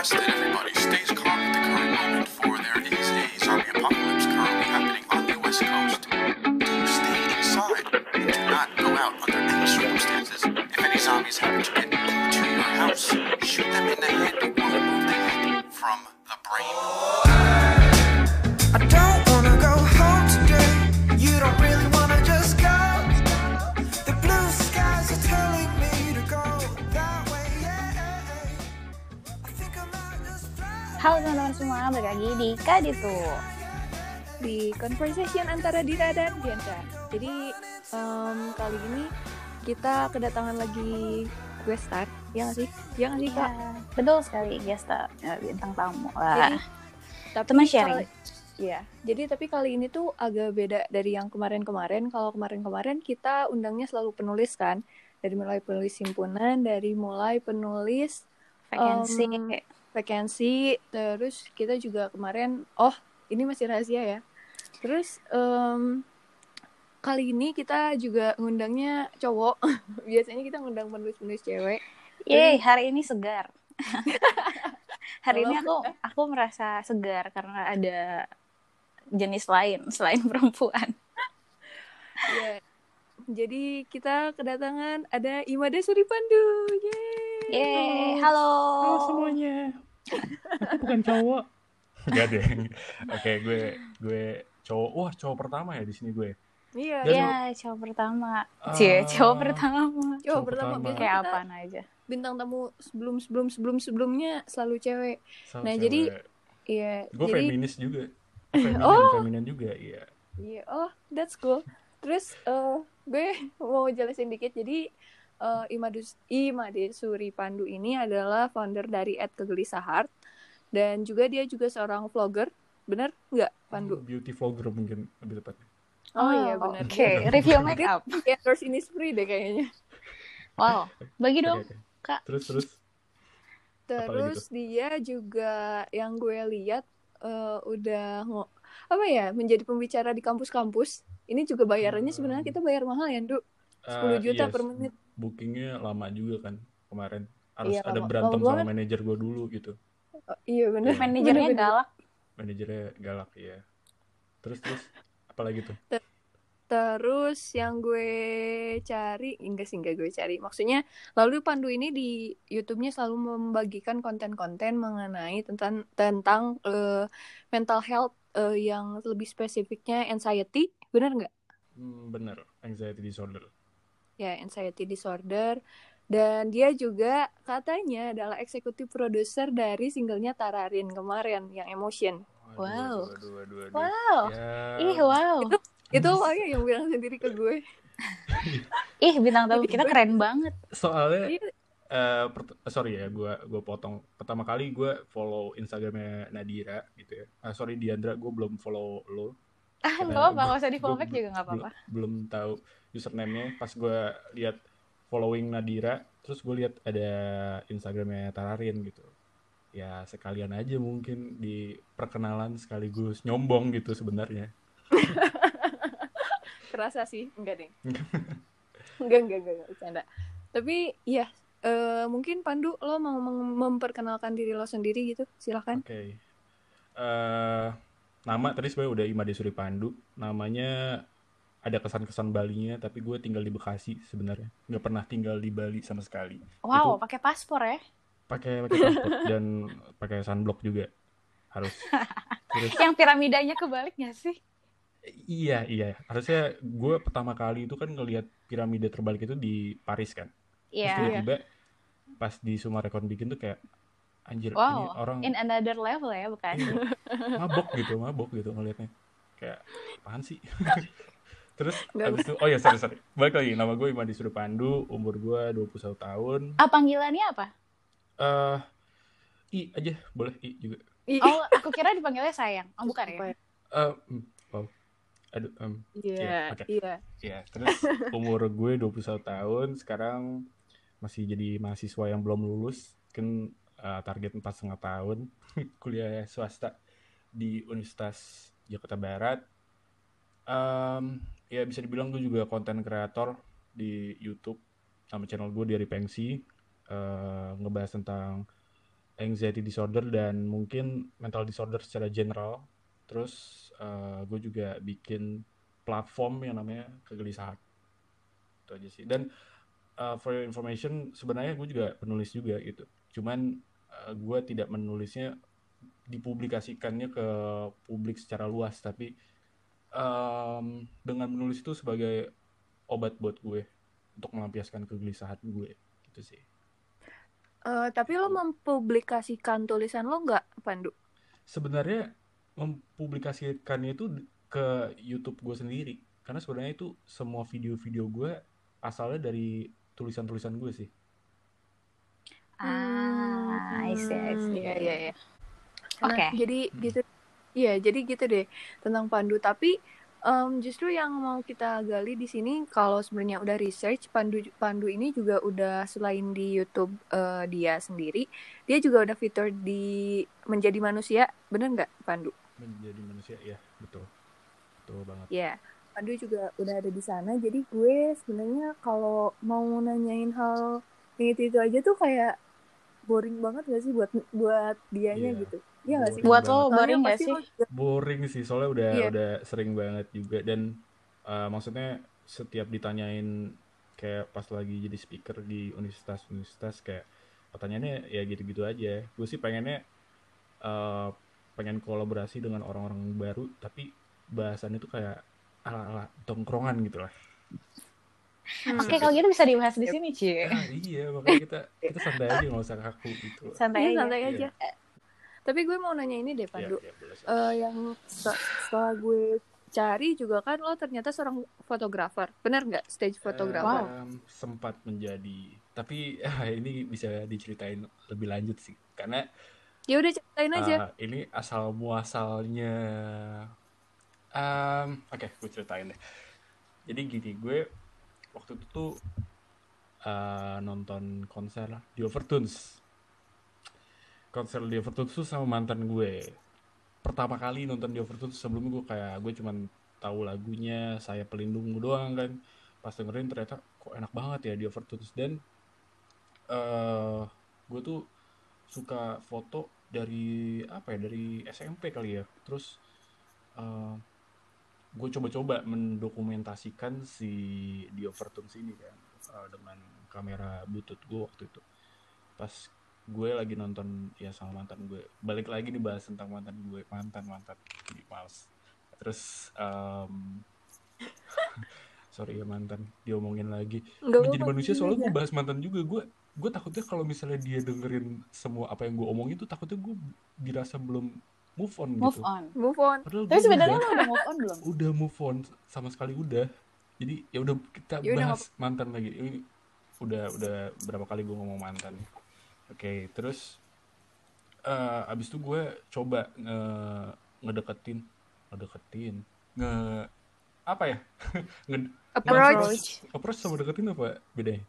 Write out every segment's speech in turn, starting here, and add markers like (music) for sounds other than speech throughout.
request that everybody stays calm at the current moment, for there is a zombie apocalypse currently happening on the west coast. Do stay inside and do not go out under any circumstances. If any zombies happen to get into your house, shoot them in the head or remove the head from the brain. Semua, balik lagi di Kaditu. di conversation antara Dira dan Diandra. Jadi em, kali ini kita kedatangan lagi guest star, ya nggak sih? Ya nggak sih kak? Ya, betul sekali, guest star, ya, bintang tamu. Jadi, tapi teman sharing. kali- Iya, jadi tapi kali ini tuh agak beda dari yang kemarin-kemarin. Kalau kemarin-kemarin kita undangnya selalu penulis kan, dari mulai penulis himpunan, dari mulai penulis em, vacancy, terus kita juga kemarin, oh ini masih rahasia ya. Terus em, kali ini kita juga ngundangnya cowok. (laughs) Biasanya kita ngundang penulis-penulis cewek. Yeay, hari ini segar. (laughs) hari ini aku aku merasa segar karena ada jenis lain selain (laughs) perempuan. Ya. Jadi kita kedatangan ada Imada Suripandu. Yeay. Yeay, halo. Halo semuanya. Aku bukan cowok. (laughs) Enggak deh. Oke, gue gue cowok. Wah, cowok pertama ya di sini gue. Iya. Dan- Ya, cowok pertama. Ah. Cie, cowok pertama. Cowok Cowok pertama pertama. biasanya Kayak kita apaan aja. bintang tamu sebelum sebelum sebelum sebelumnya selalu cewek. Sama Nah, cewek. jadi Iya. gue jadi feminis juga. (laughs) Feminin, Oh. feminin juga, iya. Iya, oh, that's cool. Terus eh gue mau jelasin dikit. Jadi eh Imadus Imade Suri Pandu ini adalah founder dari At Kegelisahan dan juga dia juga seorang vlogger. Bener nggak, Pandu? Beauty vlogger mungkin lebih tepatnya. Oh, iya benar. Oke, review make up. Dia endorse ini free deh kayaknya. Wow, bagi dong. oke. Kak. Terus terus Terus dia juga yang gue lihat eh, udah apa ya menjadi pembicara di kampus-kampus. Ini juga bayarannya sebenarnya kita bayar mahal ya, Ndu. 10 eh, juta iya, per menit. Bookingnya lama juga kan kemarin. Harus Iya, ada lama- berantem lama sama manajer gue dulu gitu. Oh, iya bener. Iya. Manajernya Bener-bener. galak. Manajernya galak ya. Terus terus apalagi tuh? Terus yang gue cari, enggak sih enggak gue cari. Maksudnya lalu Pandu ini di YouTube-nya selalu membagikan konten-konten mengenai tentang tentang eh, mental health eh, yang lebih spesifiknya anxiety, bener nggak? Hmm, bener, anxiety disorder. Ya, anxiety disorder. Dan dia juga katanya adalah eksekutif produser dari singlenya Tararin kemarin yang Emotion. Wow. Waduh, waduh, waduh, waduh. Wow. Ya, Ih, wow. Itu awalnya yang bilang sendiri ke gue. (laughs) Ih, bintang tamu kita keren banget. soalnya pert- sorry ya gue gue potong pertama kali gue follow instagramnya Nadira gitu ya ah, sorry Diandra gue belum follow lo nggak apa-apa, nggak usah di follow back juga nggak apa-apa. belum, tahu username-nya pas gue lihat following Nadira terus gue lihat ada instagramnya Tararin gitu ya sekalian aja mungkin di perkenalan sekaligus nyombong gitu sebenarnya (laughs) Kerasa sih, enggak deh. (laughs) enggak, enggak, enggak, enggak, bercanda. Tapi iya, eh, mungkin Pandu lo mau mem- memperkenalkan diri lo sendiri gitu, silahkan. Oke. Eh nama tadi sebenarnya udah Imade Suri Pandu. Namanya ada kesan-kesan Balinya, tapi gue tinggal di Bekasi sebenarnya. Nggak pernah tinggal di Bali sama sekali. Wow, Itu- pakai paspor ya. Pakai pakai paspor (laughs) dan pakai sunblock juga harus. Terus Yang piramidanya kebalik sih? iya iya harusnya gue pertama kali itu kan ngelihat piramida terbalik itu di Paris kan. Terus Iya. tiba-tiba pas di Sumarekon bikin tuh kayak anjir ini Wow, orang in another level ya, bukan? Iya, mabok gitu mabok gitu ngelihatnya kayak apaan sih (laughs) terus abis itu oh ya sorry sorry balik lagi nama gue Imadi Pandu umur gue 21 tahun Ah, panggilannya apa? eh i aja boleh i juga Ih, Oh, aku kira dipanggilnya sayang. Oh, bukan ya? ya? Eh, mm, oh aduh em, Iya, Iya, oke. iya. ya terus umur gue 21 tahun sekarang masih jadi mahasiswa yang belum lulus kan eh, target empat setengah tahun (laughs) kuliah swasta di Universitas Jakarta Barat Em, ya bisa dibilang gue juga konten kreator di YouTube sama channel gue dari Pengsi eh, ngebahas tentang anxiety disorder dan mungkin mental disorder secara general. Terus gue juga bikin platform yang namanya kegelisahan. Itu aja sih. Dan uh, for your information sebenarnya gue juga penulis juga gitu. Cuman uh, gue tidak menulisnya dipublikasikannya ke publik secara luas tapi um, dengan menulis itu sebagai obat buat gue untuk melampiaskan kegelisahan gue gitu sih. Eh, tapi lo mempublikasikan tulisan lo nggak, Pandu? Sebenarnya mempublikasikannya itu ke YouTube gue sendiri karena sebenarnya itu semua video-video gue asalnya dari tulisan-tulisan gue sih. Ah, I see, I see. Iya, iya, iya. Oke. Nah, jadi gitu. Iya, jadi gitu deh tentang Pandu. Tapi em, justru yang mau kita gali di sini kalau sebenarnya udah research Pandu Pandu ini juga udah selain di YouTube eh, dia sendiri, dia juga udah fitur di Menjadi Manusia, bener nggak Pandu? Menjadi manusia ya betul, betul banget. Ya, Pandu juga udah ada di sana. Jadi gue sebenarnya kalau mau nanyain hal yang itu itu aja tuh kayak boring banget gak sih buat buat dianya Iya. gitu? Iya gak sih? Buat lo boring gak pasti sih? boring sih soalnya udah Iya. udah sering banget juga dan uh, maksudnya setiap ditanyain kayak pas lagi jadi speaker di universitas-universitas kayak pertanyaannya ya gitu-gitu aja gue sih pengennya uh, pengen kolaborasi dengan orang-orang baru tapi bahasannya tuh kayak ala-ala tongkrongan gitu lah Hmm. Oke, kalau gitu bisa dibahas di sini, Ci. ah, iya makanya kita kita santai aja nggak usah kaku gitu Santai aja. santai Iya. aja. Tapi gue mau nanya ini deh, Pandu. iya, boleh. Eh, yang se- setelah gue cari juga kan lo ternyata seorang fotografer. Bener nggak? Stage fotografer. Em, sempat menjadi tapi ah, ini bisa diceritain lebih lanjut sih karena Ya udah ceritain aja. Uh, ini asal muasalnya um, oke gue ceritain deh jadi gini gue waktu itu tuh uh, nonton konser di Overtones. Konser di Overtones tuh sama mantan gue. Pertama kali nonton di Overtones sebelumnya gue kayak gue cuman tahu lagunya saya pelindungmu doang kan. Pas dengerin ternyata kok enak banget ya di Overtones. Dan eh gue tuh suka foto dari apa ya dari SMP kali ya. Terus eh gue coba-coba mendokumentasikan si di Overtones ini kan eh, dengan kamera butut gue waktu itu. Pas gue lagi nonton ya sama mantan gue balik lagi nih bahas tentang mantan gue mantan mantan. Di males. Terus em, (laughs) sorry ya mantan. Diomongin lagi. Nggak menjadi manusia soalnya gue bahas mantan juga. Gue gue takutnya kalau misalnya dia dengerin semua apa yang gue omongin tuh takutnya gue dirasa belum move on Move gitu on. Move on. padahal Tapi sebenarnya udah, lo udah move on belum? udah move on sama sekali udah jadi ya udah kita Ya udah, bahas mantan lagi ini udah udah berapa kali gue ngomong mantan oke terus eh abis itu gue coba nge ngedeketin ngedeketin nge apa ya (laughs) nge Approach. approach sama deketin apa bedanya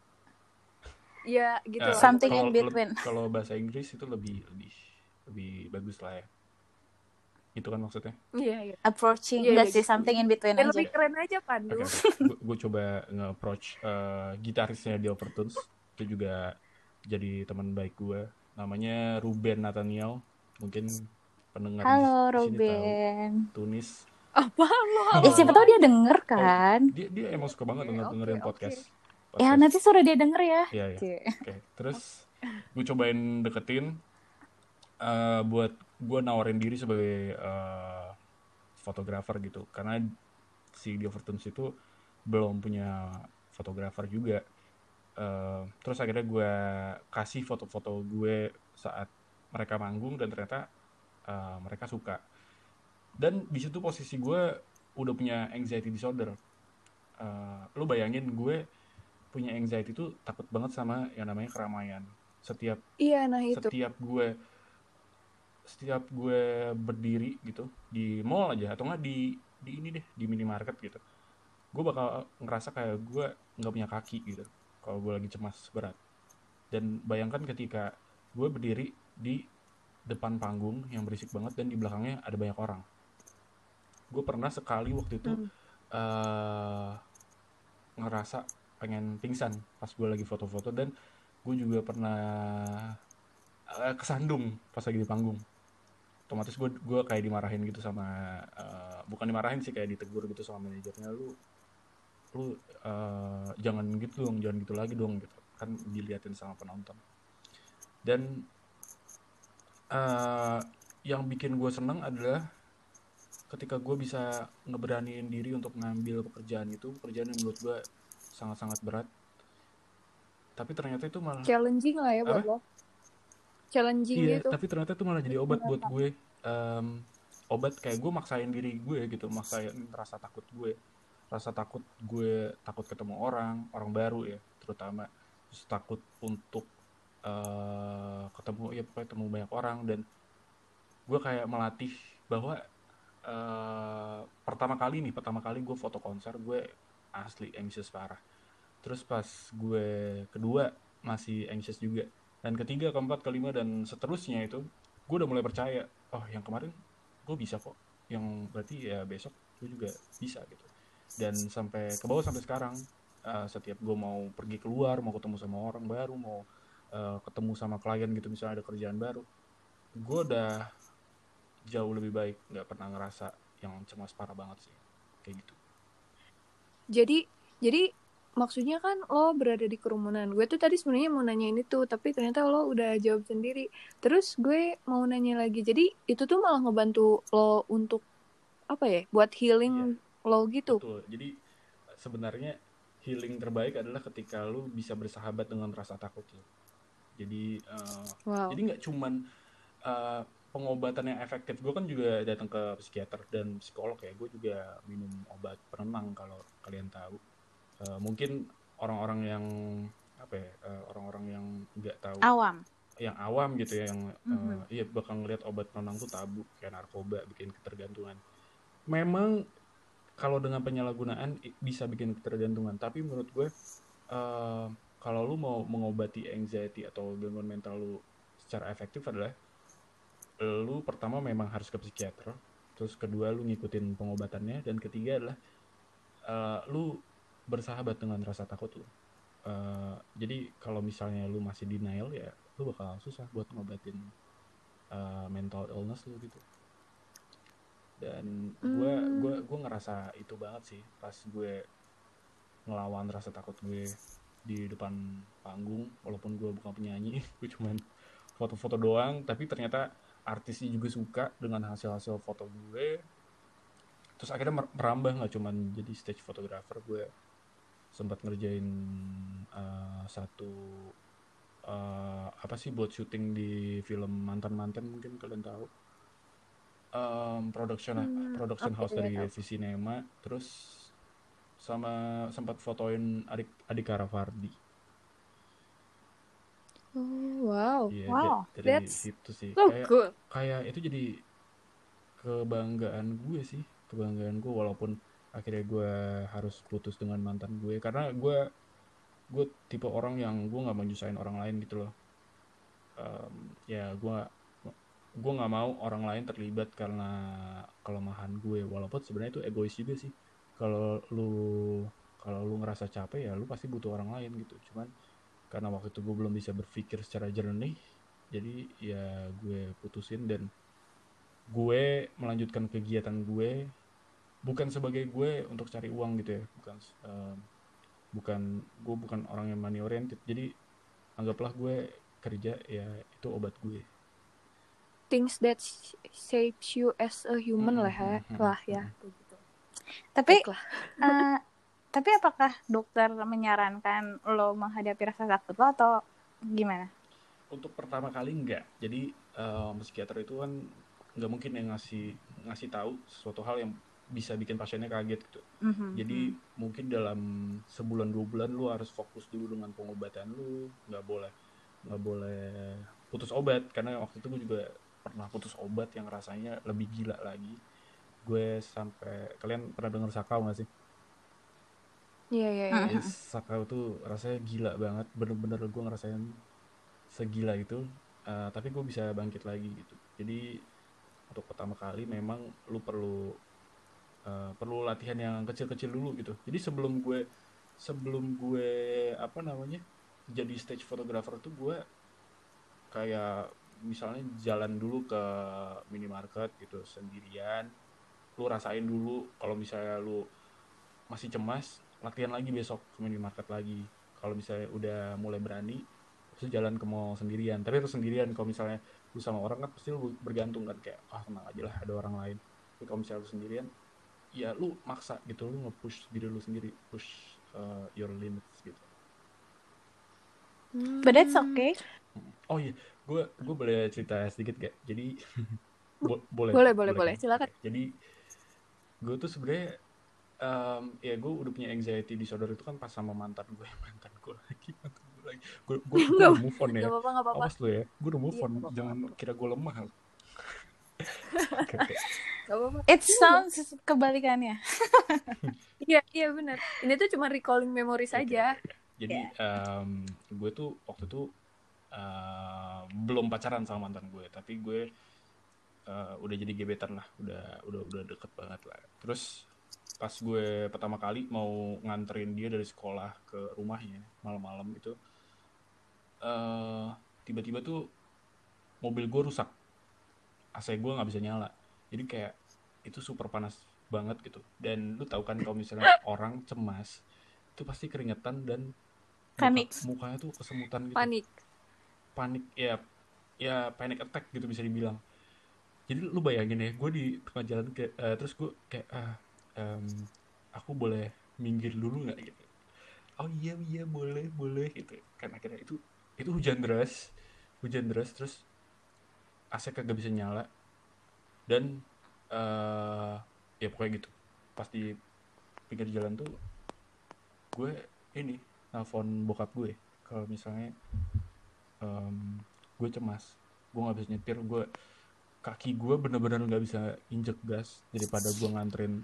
Ya gitu lah. Something kalau- in between. Kalau bahasa Inggris itu lebih lebih lebih bagus lah ya. Itu kan maksudnya. Iya, iya. Approaching, Iya, enggak iya, sih, gitu. something in between Ya, aja. lebih keren aja Pandu. Oke, gue coba nge-approach eh, gitarisnya di Overtones. Itu juga jadi teman baik gue. Namanya Ruben Nathaniel. Mungkin pendengar Halo, di sini tahu. Tunis. Apa lo? Eh, siapa tahu dia denger kan? Dia dia emang suka banget denger dengerin oke, podcast. Ya, Podcast. nanti suruh dia denger ya. Iya, iya. Oke, terus gue cobain deketin eh, buat gue nawarin diri sebagai eh, fotografer gitu, karena si di Overtones itu belum punya fotografer juga. Eh, terus akhirnya gue kasih foto-foto gue saat mereka manggung dan ternyata eh, mereka suka. Dan di situ posisi gue udah punya anxiety disorder. Eh, lu bayangin gue punya anxiety itu takut banget sama yang namanya keramaian. Setiap Iya, nah itu. setiap gue setiap gue berdiri gitu di mall aja atau enggak di di ini deh di minimarket gitu gue bakal ngerasa kayak gue nggak punya kaki gitu kalau gue lagi cemas berat. Dan bayangkan ketika gue berdiri di depan panggung yang berisik banget dan di belakangnya ada banyak orang. Gue pernah sekali waktu itu Hmm. eh ngerasa pengen pingsan pas gue lagi foto-foto dan gue juga pernah eh, kesandung pas lagi di panggung otomatis gue gue kayak dimarahin gitu sama eh, bukan dimarahin sih kayak ditegur gitu sama manajernya lu lu eh, jangan gitu dong jangan gitu lagi dong gitu. Kan diliatin sama penonton. Dan eh, yang bikin gue seneng adalah ketika gue bisa ngeberaniin diri untuk ngambil pekerjaan itu pekerjaan yang menurut gue sangat-sangat berat. Tapi ternyata itu malah challenging lah ya buat Apa? lo challenging Iya, gitu tapi ternyata itu malah jadi obat buat gue. Em, obat kayak gue maksain diri gue gitu, maksain rasa takut gue. Rasa takut gue takut ketemu orang, orang baru ya, terutama. Terus takut untuk eh, ketemu ya pokoknya ketemu banyak orang dan gue kayak melatih bahwa eh, pertama kali nih, pertama kali gue foto konser gue asli anxious parah. Terus pas gue kedua masih anxious juga dan ketiga keempat kelima dan seterusnya itu gue udah mulai percaya oh yang kemarin gue bisa kok. Yang berarti ya besok gue juga bisa gitu. Dan sampai ke bawah sampai sekarang eh, setiap gue mau pergi keluar mau ketemu sama orang baru mau eh, ketemu sama klien gitu misalnya ada kerjaan baru gue udah jauh lebih baik nggak pernah ngerasa yang cemas parah banget sih. Kayak gitu. Jadi jadi maksudnya kan lo berada di kerumunan gue tuh tadi sebenarnya mau nanya ini tuh tapi ternyata lo udah jawab sendiri terus gue mau nanya lagi jadi itu tuh malah ngebantu lo untuk apa ya buat healing lo gitu Betul. Jadi sebenarnya healing terbaik adalah ketika lu bisa bersahabat dengan rasa takut lu. Jadi eh, wow jadi nggak cuman eh, pengobatan yang efektif. Gue kan juga datang ke psikiater dan psikolog ya. Gue juga minum obat penenang kalau kalian tahu. Eh, mungkin orang-orang yang apa ya eh, orang-orang yang nggak tahu Awam. yang awam gitu ya yang eh, Mhm. iya bakal ngeliat obat penenang tuh tabu kayak narkoba bikin ketergantungan memang kalau dengan penyalahgunaan bisa bikin ketergantungan tapi menurut gue eh, kalau lu mau mengobati anxiety atau gangguan mental lu secara efektif adalah lu pertama memang harus ke psikiater terus kedua lu ngikutin pengobatannya dan ketiga adalah eh, lu bersahabat dengan rasa takut lu. Eh, jadi kalau misalnya lu masih denial ya lu bakal susah buat ngobatin eh, mental illness lu gitu. Dan gue Hmm. gua gua ngerasa itu banget sih pas gue ngelawan rasa takut gue di depan panggung walaupun gue bukan penyanyi (laughs) gue cuman foto-foto doang tapi ternyata artisnya juga suka dengan hasil-hasil foto gue. Terus akhirnya mer- merambah nggak cuman jadi stage photographer gue sempat ngerjain eh, satu eh, apa sih buat syuting di film mantan mantan mungkin kalian tahu. Em, production Hmm, production house dari tahu. Visinema terus sama sempat fotoin adik adik Karavardi Oh, wow. Iya, Wow, da- dari that's situ sih. so kayak good. kayak itu jadi kebanggaan gue sih kebanggaan gue walaupun akhirnya gue harus putus dengan mantan gue. Karena gue gue tipe orang yang gue nggak mau nyusahin orang lain gitu loh. Em, ya gue gue nggak mau orang lain terlibat karena kelemahan gue. Walaupun sebenarnya itu egois juga sih. Kalau lu kalau lu ngerasa capek ya lu pasti butuh orang lain gitu. Cuman karena waktu itu gue belum bisa berpikir secara jernih jadi ya gue putusin dan gue melanjutkan kegiatan gue bukan sebagai gue untuk cari uang gitu ya. Bukan em, bukan gue bukan orang yang money oriented. Jadi anggaplah gue kerja ya itu obat gue. Things that sh- shapes you as a human Mm, lah ya. mm, mm, lah mm, ya mm. begitu Tapi eh, tapi apakah dokter menyarankan lo menghadapi rasa takut lo atau gimana? untuk pertama kali enggak. Jadi em, psikiater itu kan nggak mungkin yang ngasih ngasih tahu sesuatu hal yang bisa bikin pasiennya kaget gitu. Mhm, jadi mhm. mungkin dalam sebulan dua bulan lu harus fokus dulu dengan pengobatan lu. Nggak boleh nggak boleh putus obat. Karena waktu itu gue juga pernah putus obat yang rasanya lebih gila lagi. Gue sampai kalian pernah denger sakau nggak sih? Iya iya iya. Yes, sakau tuh rasanya gila banget. Bener-bener gue ngerasain segila itu Eh, tapi gue bisa bangkit lagi gitu. Jadi untuk pertama kali memang lu perlu eh, perlu latihan yang kecil-kecil dulu gitu. Jadi sebelum gue sebelum gue apa namanya jadi stage photographer tuh gue kayak misalnya jalan dulu ke minimarket gitu sendirian. Lu rasain dulu kalau misalnya lu masih cemas latihan lagi besok ke minimarket lagi. Kalau misalnya udah mulai berani terus jalan ke mall sendirian. Tapi itu sendirian. Kalau misalnya lu sama orang kan pasti lu bergantung kan kayak ah tenang aja lah ada orang lain. Tapi kalau misalnya lu sendirian ya lu maksa gitu lu nge-push diri lu sendiri push uh, your limits gitu But it's okay. oh iya gue gue boleh cerita sedikit gak jadi (laughs) bo- boleh Boleh, boleh, boleh. kan? Silakan. jadi gue tuh sebenarnya em, ya gue udah punya anxiety disorder itu kan pas sama mantan gue (laughs) mantan gue lagi mantan gue lagi gue gue Nggak (laughs) udah move on ya Gak apa-apa, gak apa-apa. awas lo ya gue udah move Iya, on nggak jangan nggak kira gue lemah Oke, oke. Gak apa-apa. It sounds kebalikannya. (laughs) Iya, iya benar. Ini tuh cuma recalling memori saja. jadi em, gue tuh waktu itu eh, belum pacaran sama mantan gue tapi gue eh, udah jadi gebetan lah udah udah udah deket banget lah terus pas gue pertama kali mau nganterin dia dari sekolah ke rumahnya malam-malam itu eh tiba-tiba tuh mobil gue rusak AC gue nggak bisa nyala jadi kayak itu super panas banget gitu. Dan lu tahu kan kalau misalnya (coughs) orang cemas itu pasti keringetan dan muka- Panik. mukanya tuh kesemutan gitu. Panik. panik ya ya panic attack gitu bisa dibilang. Jadi lu bayangin ya gue di tengah jalan kayak eh, terus gue kayak ah em, aku boleh minggir dulu nggak gitu? Oh iya iya boleh boleh gitu. Kan akhirnya itu itu hujan deras hujan deras terus AC kagak bisa nyala. Dan eh ya pokoknya gitu. Pas di pinggir jalan tuh gue ini nelfon bokap gue. Kalau misalnya em, gue cemas gue nggak bisa nyetir gue kaki gue bener-bener nggak bisa injek gas. Daripada gue nganterin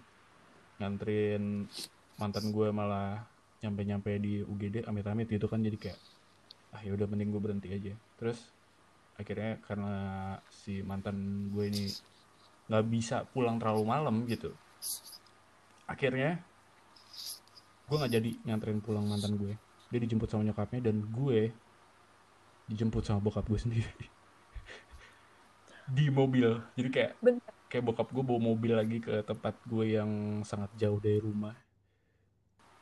nganterin mantan gue malah nyampe-nyampe di UGD amit-amit gitu kan. Jadi kayak ah ya udah mending gue berhenti aja. Terus akhirnya karena si mantan gue ini nggak bisa pulang terlalu malam gitu. Akhirnya gue nggak jadi nganterin pulang mantan gue. Dia dijemput sama nyokapnya dan gue dijemput sama bokap gue (laughs) sendiri. Di mobil. Jadi kayak Bentar. kayak bokap gue bawa mobil lagi ke tempat gue yang sangat jauh dari rumah.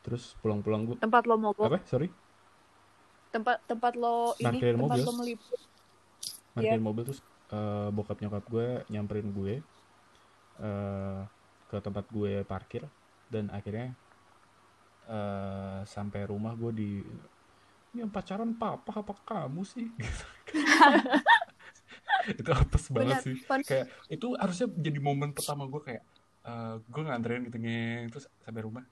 Terus pulang-pulang gue Tempat lo mogok, apa? Sorry? Tempat tempat lo ini, tempat mobil. lo meliput. parkirin mobil terus eh, bokap nyokap gue nyamperin gue eh, ke tempat gue parkir dan akhirnya eh, sampai rumah gue di ini yang pacaran papa apa kamu sih? (laughs) Itu apes banget Benar. sih kayak itu harusnya jadi momen pertama gue kayak eh, gue nganterin gitu ngeng terus sampai rumah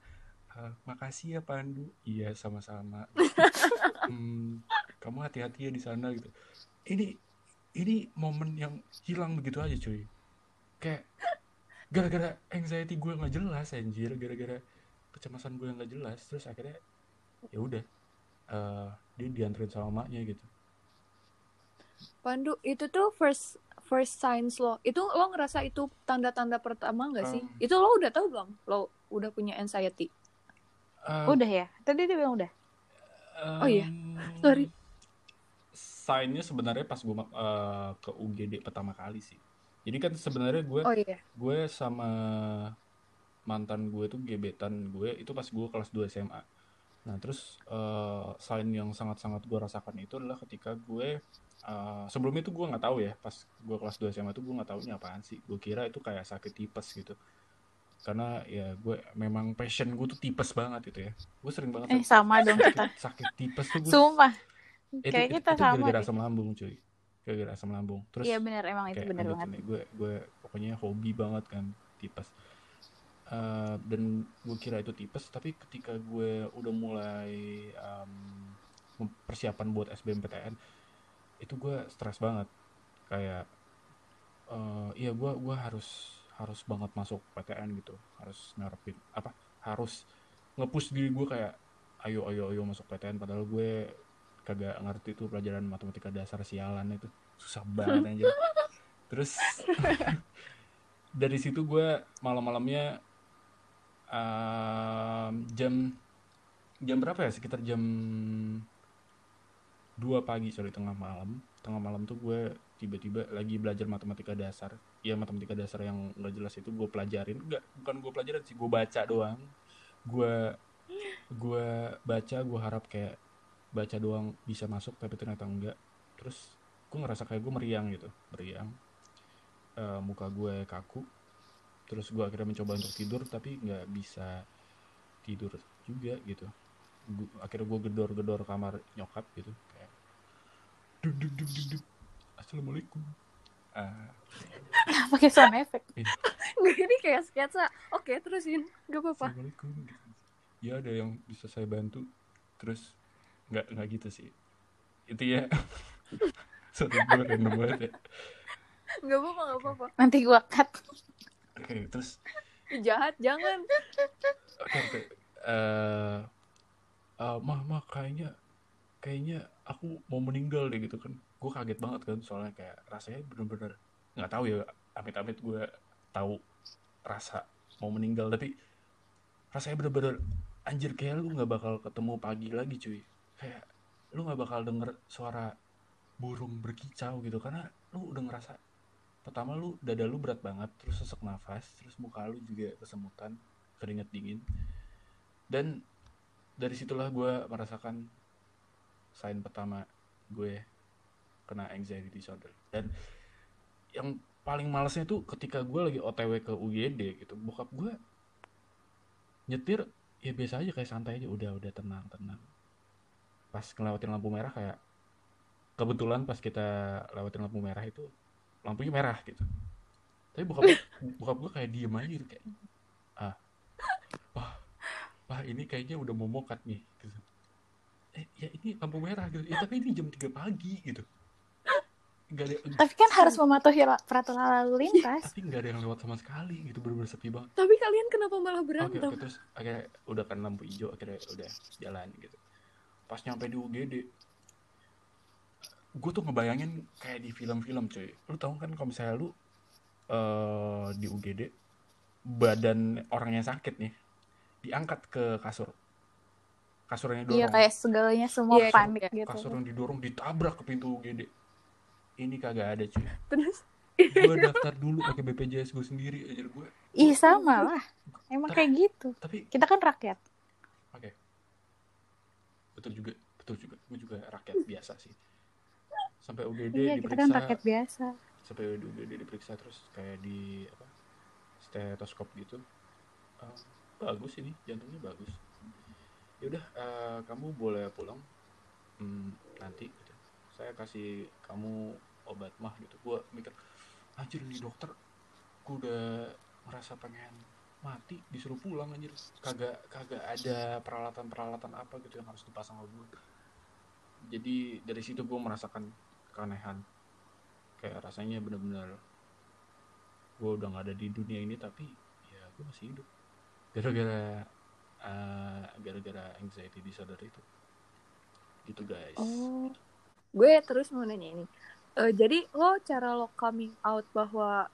"Eh, makasih ya Pandu. Iya sama-sama. (laughs) "Hmm, kamu hati-hati ya di sana gitu. Ini ini momen yang hilang begitu aja cuy. Kayak gara-gara anxiety gue nggak jelas anjir gara-gara kecemasan gue nggak jelas terus akhirnya ya udah eh, dia dianterin sama maknya gitu Pandu, itu tuh first first signs lo. Itu lo ngerasa itu tanda-tanda pertama nggak sih? Um. Itu lo udah tahu belum? Lo udah punya anxiety. Eh, Udah ya? Tadi dia bilang udah. Oh iya. (laughs) Sorry. sign-nya sebenarnya pas gue eh, ke UGD pertama kali sih jadi kan sebenarnya gue Oh iya. gue sama mantan gue tuh gebetan gue itu pas gue kelas 2 SMA. Nah terus eh sign yang sangat-sangat gue rasakan itu adalah ketika gue eh, sebelum itu gue nggak tahu ya pas gue kelas 2 SMA tuh gue nggak tahu ini apaan sih. Gue kira itu kayak sakit tipes gitu. Karena ya gue memang passion gue tuh tipes banget itu ya. Gue sering banget Eh sama dong sakit, kita. sakit tipes tuh gue. Sumpah. itu, Kayak itu- kita itu sama gara-gara asam lambung cuy. Gara-gara asam lambung. Terus Iya benar emang itu benar banget. nih, gue gue pokoknya hobi banget kan tipes Eh, dan gue kira itu tipes tapi ketika gue udah mulai mem- persiapan buat SBMPTN itu gue stres banget kayak eh iya gue gua harus harus banget masuk PTN gitu harus ngarepin apa harus nge-push diri gue kayak ayo ayo ayo masuk PTN padahal gue kagak ngerti tuh pelajaran matematika dasar sialan itu. Susah banget aja terus (laughs) dari situ gue malam-malamnya em, jam jam berapa ya? Sekitar jam dua pagi sorry tengah malam. Tengah malam tuh gue tiba-tiba lagi belajar matematika dasar. Ya matematika dasar yang nggak jelas itu gue pelajarin. Nggak bukan gue pelajarin sih gue baca doang. Gue gue baca gue harap kayak baca doang bisa masuk tapi ternyata enggak. Terus gue ngerasa kayak gue meriang gitu meriang. Eh, muka gue kaku. Terus gue akhirnya mencoba untuk tidur tapi nggak bisa tidur juga gitu. Gu- akhirnya gue gedor-gedor kamar nyokap gitu kayak duk duk duk duk duk. Assalamualaikum. Ah (laughs) pakai sound effect. (laughs) Nggak, ini kayak sketsa. Oke terusin. Gak apa-apa. Assalamualaikum. Ya ada yang bisa saya bantu. Terus nggak nggak gitu sih. Itu ya. Sorry gue random banget ya. Nggak apa-apa nggak apa-apa. Nanti gua cut. Oke terus? Ih, jahat jangan. Oke oke. Eh eh, mah mah kayaknya kayaknya aku mau meninggal deh gitu kan. Gue kaget banget kan soalnya kayak rasanya bener-bener nggak tahu ya amit-amit gue tahu rasa mau meninggal tapi rasanya bener-bener anjir kayak lu nggak bakal ketemu pagi lagi cuy kayak lu nggak bakal denger suara burung berkicau gitu karena lu udah ngerasa pertama lu dada lu berat banget terus sesak nafas terus muka lu juga kesemutan keringet dingin. Dan dari situlah gue merasakan sign pertama gue kena anxiety disorder. Dan yang paling malesnya tuh ketika gue lagi otw ke UGD gitu bokap gue nyetir ya biasa aja kayak santai aja udah udah tenang tenang pas ngelewatin lampu merah kayak kebetulan pas kita lewatin lampu merah itu lampunya merah gitu. Tapi bokap (laughs) bokap gue kayak diem aja gitu kayak ah wah wah ini kayaknya udah mau mokat nih gitu. eh ya ini lampu merah gitu. Ya tapi ini jam 3 pagi gitu. Nggak ada tapi kan harus mematuhi peraturan lalu lintas. tapi nggak ada yang lewat sama sekali gitu bener-bener sepi banget. Tapi kalian kenapa malah oke berantem? oke terus akhirnya udah kan lampu hijau akhirnya udah jalan gitu pas nyampe di UGD gue tuh ngebayangin kayak di film-film cuy. Lu tau kan kalau misalnya lu eh di UGD badan orang yang sakit nih diangkat ke kasur. Kasurnya dorong. iya kayak segalanya semua Iya, panik gitu. Kasur yang didorong ditabrak ke pintu UGD ini kagak ada cuy. Terus? Gue daftar dulu pakai BPJS gue sendiri aja gue ih sama lah. Emang kayak gitu. tapi kita kan rakyat. Oke. Betul juga, betul juga. Gue juga rakyat biasa sih. Sampai UGD iya kita diperiksa, kan rakyat biasa sampai UGD diperiksa terus kayak di apa? stetoskop gitu. Eh, bagus ini, jantungnya bagus. Ya udah, eh, kamu boleh pulang Hmm, nanti. Gitu. Saya kasih kamu obat mah gitu. Gue mikir, anjir nih dokter, gue udah merasa pengen mati disuruh pulang anjir. Kagak kagak ada peralatan peralatan apa gitu yang harus dipasang ke jadi dari situ gue merasakan keanehan. Kayak rasanya bener-bener gue udah nggak ada di dunia ini tapi ya gue masih hidup. Gara-gara eh, gara-gara anxiety disorder itu. Gitu guys. Oh. Gue terus mau nanya ini. Eh, jadi lo cara lo coming out bahwa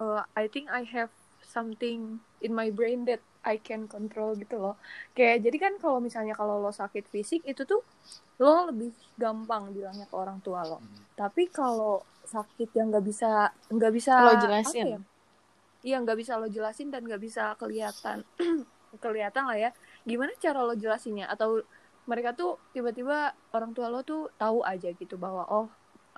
eh, I think I have something in my brain that I can control gitu loh kayak jadi kan kalau misalnya kalau lo sakit fisik itu tuh lo lebih gampang bilangnya ke orang tua lo Hmm. tapi kalau sakit yang nggak bisa nggak bisa Lo jelasin. ya? iya nggak bisa lo jelasin dan nggak bisa kelihatan (clears throat) kelihatan lah ya gimana cara lo jelasinnya atau mereka tuh tiba-tiba orang tua lo tuh tahu aja gitu bahwa oh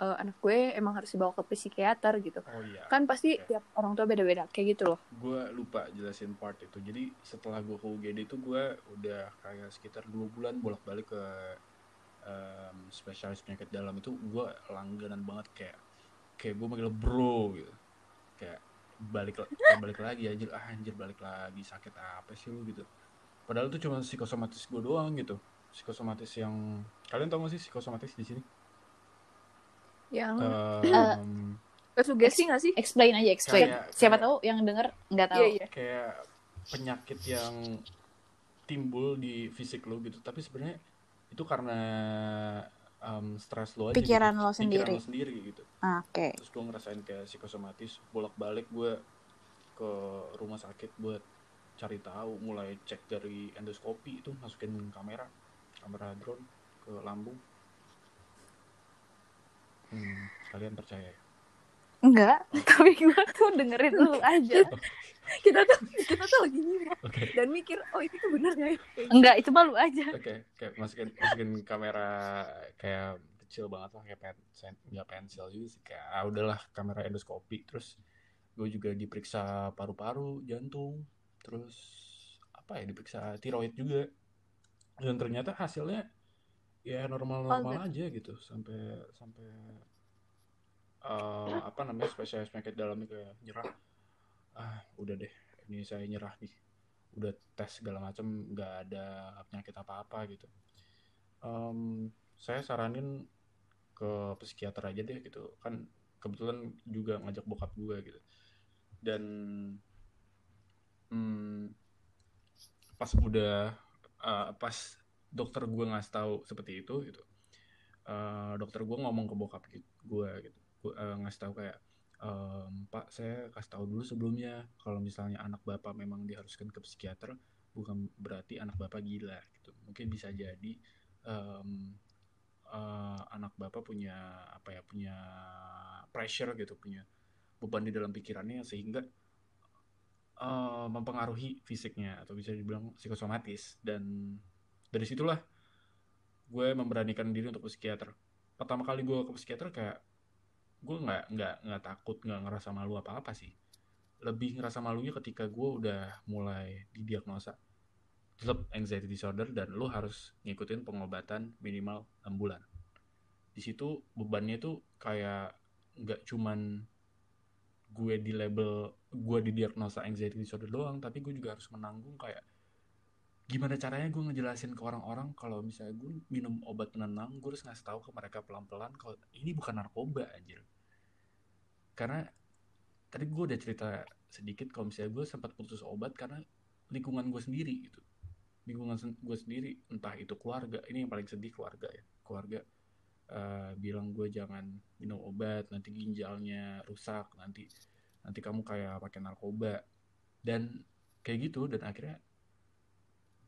eh, anak gue emang harus dibawa ke psikiater gitu. Oh iya. Kan pasti Oke. tiap orang tua beda-beda kayak gitu loh. Gue lupa jelasin part itu. Jadi setelah gue ke UGD itu gue udah kayak sekitar dua bulan bolak-balik ke em, spesialis penyakit dalam itu gue langganan banget kayak kayak gue manggil bro gitu. Kayak balik kayak balik lagi anjir ah, anjir balik lagi sakit apa sih lu? gitu. Padahal itu cuma psikosomatis gue doang gitu. Psikosomatis yang kalian tau gak sih psikosomatis di sini yang Em, sugesti nggak sih? Explain aja explain. Kayak- siapa kayak- tahu yang denger nggak tahu. Iya iya. Kayak penyakit yang timbul di fisik lo gitu. Tapi sebenarnya itu karena um, stres lo aja Pikiran gitu. lo sendiri. pikiran lo sendiri gitu. Ah, oke. Terus gue ngerasain kayak psikosomatis bolak balik gue ke rumah sakit buat cari tahu mulai cek dari endoskopi itu masukin kamera kamera drone ke lambung Hmm, kalian percaya ya? Enggak, (laughs) tapi gue tuh dengerin lu aja. (laughs) kita tuh kita tuh lagi nyimak Oke. dan mikir oh itu tuh benar nggak ya Enggak, itu malu aja. Oke, kayak masukin masukin kamera kayak kecil banget lah kayak pensil, nggak pensil juga sih kayak ah, udahlah kamera endoskopi terus gue juga diperiksa paru-paru, jantung, terus apa ya diperiksa tiroid juga dan ternyata hasilnya ya normal-normal aja gitu sampai sampai eh, apa namanya spesialis penyakit dalamnya kayak nyerah. Ah udah deh ini saya nyerah nih. Udah tes segala macam nggak ada penyakit apa-apa gitu. Em, saya saranin ke psikiater aja deh gitu. Kan kebetulan juga ngajak bokap gue gitu. Dan hmm, pas udah eh, pas dokter gue ngasih tahu seperti itu gitu. Eh, dokter gue ngomong ke bokap gue gitu. Eh, ngasih tahu kayak "Em, Pak saya kasih tahu dulu sebelumnya kalau misalnya anak bapak memang diharuskan ke psikiater bukan berarti anak bapak gila gitu. Mungkin bisa jadi em, eh, anak bapak punya apa ya punya pressure gitu punya beban di dalam pikirannya sehingga eh, mempengaruhi fisiknya atau bisa dibilang psikosomatis dan dari situlah gue memberanikan diri untuk psikiater. Pertama kali gue ke psikiater kayak gue nggak nggak nggak takut nggak ngerasa malu apa apa sih. Lebih ngerasa malunya ketika gue udah mulai didiagnosa. Tetap anxiety disorder dan lo harus ngikutin pengobatan minimal 6 bulan. Di situ bebannya tuh kayak nggak cuman gue di label gue didiagnosa anxiety disorder doang tapi gue juga harus menanggung kayak gimana caranya gue ngejelasin ke orang-orang kalau misalnya gue minum obat penenang gue harus ngasih tahu ke mereka pelan-pelan kalau ini bukan narkoba anjir. Karena tadi gue udah cerita sedikit kalau misalnya gue sempat putus obat karena lingkungan gue sendiri gitu. Lingkungan gue sendiri entah itu keluarga ini yang paling sedih keluarga ya. Keluarga eh, bilang gue jangan minum obat nanti ginjalnya rusak nanti nanti kamu kayak pakai narkoba. Dan kayak gitu dan akhirnya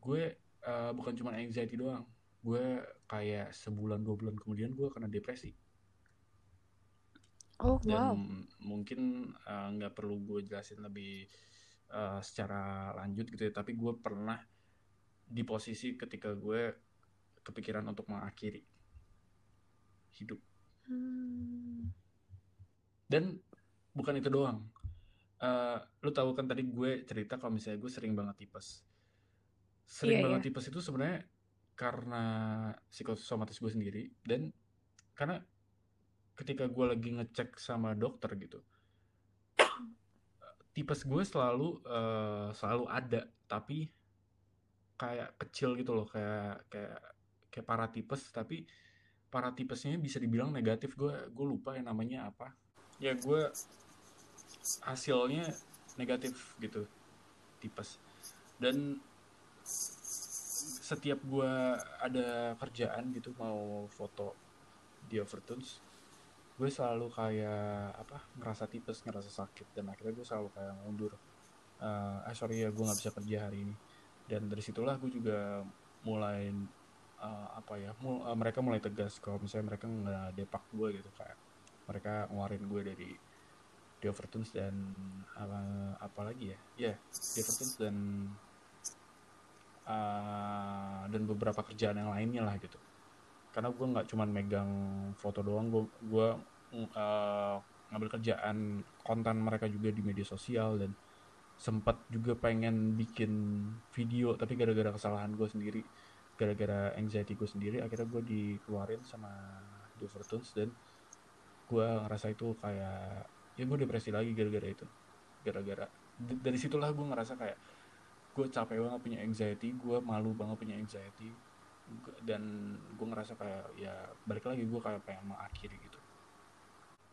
gue eh, bukan cuma anxiety doang. Gue kayak sebulan dua bulan kemudian gue kena depresi. Oh dan mungkin eh, nggak perlu gue jelasin lebih eh, secara lanjut gitu ya. Tapi gue pernah di posisi ketika gue kepikiran untuk mengakhiri hidup. Hmm. dan bukan itu doang. Eh, lu tahu kan tadi gue cerita kalau misalnya gue sering banget tipes sering Iya, banget iya. tipes itu sebenarnya karena psikosomatis gue sendiri dan karena ketika gue lagi ngecek sama dokter gitu (coughs) tipes gue selalu eh, selalu ada tapi kayak kecil gitu loh kayak kayak kayak paratipes tapi paratipesnya bisa dibilang negatif. Gue gue lupa yang namanya apa. Ya gue hasilnya negatif gitu tipes. Dan setiap gue ada kerjaan gitu mau foto di Overtones gue selalu kayak apa ngerasa tipes ngerasa sakit dan akhirnya gue selalu kayak mundur. Eh ah sorry ya gue nggak bisa kerja hari ini. Dan dari situlah gue juga mulai eh, apa ya mul- eh, mereka mulai tegas kalau misalnya mereka nggak depak gue gitu kayak mereka ngeluarin gue dari The Overtones dan apa apa lagi ya? Ya The Overtones dan eh, dan beberapa kerjaan yang lainnya lah gitu. Karena gue nggak cuman megang foto doang gue gue eh, ngambil kerjaan konten mereka juga di media sosial dan sempat juga pengen bikin video tapi gara-gara kesalahan gue sendiri gara-gara anxiety gue sendiri akhirnya gue dikeluarin sama The Overtones dan gue ngerasa itu kayak ya gue depresi lagi gara-gara itu. Gara-gara dari situlah gue ngerasa kayak gue capek banget punya anxiety gue malu banget punya anxiety. Dan gue ngerasa kayak ya balik lagi gue kayak pengen mengakhiri gitu.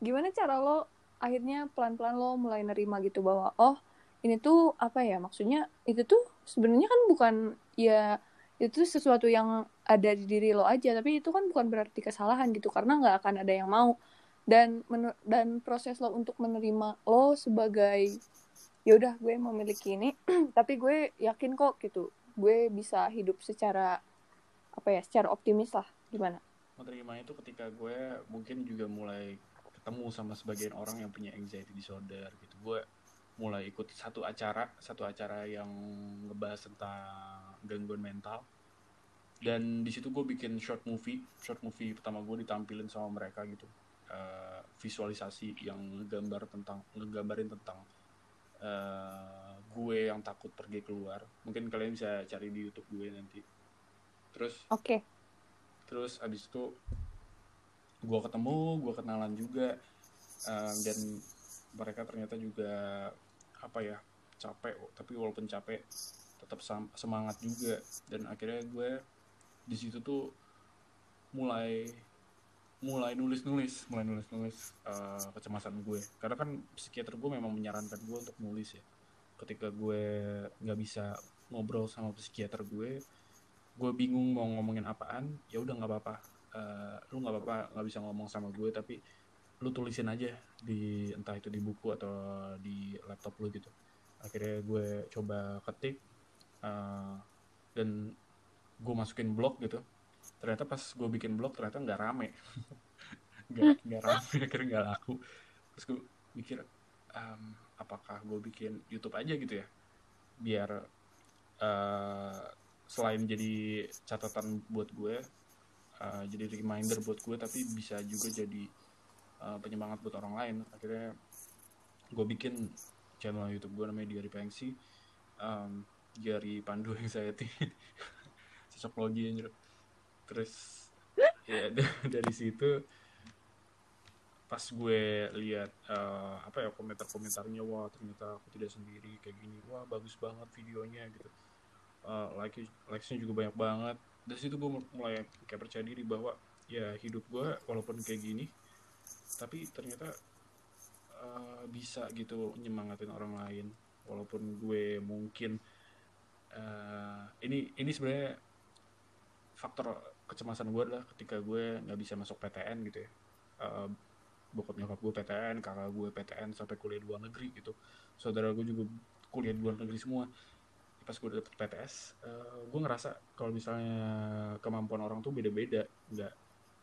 Gimana cara lo akhirnya pelan-pelan lo mulai nerima gitu bahwa oh ini tuh apa ya maksudnya itu tuh sebenarnya kan bukan ya itu sesuatu yang ada di diri lo aja tapi itu kan bukan berarti kesalahan gitu karena nggak akan ada yang mau. Dan dan proses lo untuk menerima lo sebagai ya udah gue memiliki ini. (clears throat) Tapi gue yakin kok gitu gue bisa hidup secara apa ya secara optimis lah gimana? Menerima itu ketika gue mungkin juga mulai ketemu sama sebagian orang yang punya anxiety disorder gitu. Gue mulai ikut satu acara satu acara yang ngebahas tentang gangguan mental. Dan di situ gue bikin short movie. Short movie pertama gue ditampilin sama mereka gitu. Eh, visualisasi yang ngegambar tentang ngegambarin tentang eh, gue yang takut pergi keluar. Mungkin kalian bisa cari di YouTube gue nanti. Terus Oke. terus abis itu gue ketemu gue kenalan juga eh, dan mereka ternyata juga apa ya capek tapi walaupun capek tetap semangat juga. Dan akhirnya gue di situ tuh mulai mulai nulis nulis mulai nulis nulis kecemasan gue. Karena kan psikiater gue memang menyarankan gue untuk nulis ya. Ketika gue nggak bisa ngobrol sama psikiater gue gue bingung mau ngomongin apaan ya udah nggak apa-apa. Eh, lu nggak apa-apa nggak bisa ngomong sama gue tapi lu tulisin aja di entah itu di buku atau di laptop lu gitu. Akhirnya gue coba ketik eh, dan gue masukin blog gitu ternyata pas gue bikin blog ternyata nggak rame. (laughs) Nggak nggak rame (laughs) akhirnya nggak laku. Terus gue mikir "Em, apakah gue bikin YouTube aja gitu ya? Biar eh, selain jadi catatan buat gue eh, jadi reminder buat gue tapi bisa juga jadi eh, penyemangat buat orang lain. Akhirnya gue bikin channel YouTube gue namanya Diary Pengsi. Um, Diary Pandu (laughs) Anxiety. Cocok logi anjir terus ya (laughs) dari situ pas gue lihat eh, apa ya komentar-komentarnya wah ternyata aku tidak sendiri kayak gini wah bagus banget videonya gitu. Eh, like likesnya juga banyak banget. Dari situ gue mulai kayak percaya diri bahwa ya hidup gue walaupun kayak gini tapi ternyata eh, bisa gitu nyemangatin orang lain. Walaupun gue mungkin eh, ini ini sebenarnya faktor kecemasan gue adalah ketika gue nggak bisa masuk PTN gitu ya. Eh, bokap nyokap gue PTN kakak gue PTN sampai kuliah di luar negeri gitu. Saudara gue juga kuliah di luar negeri semua. Pas gue dapet PTS eh, gue ngerasa kalau misalnya kemampuan orang tuh beda-beda nggak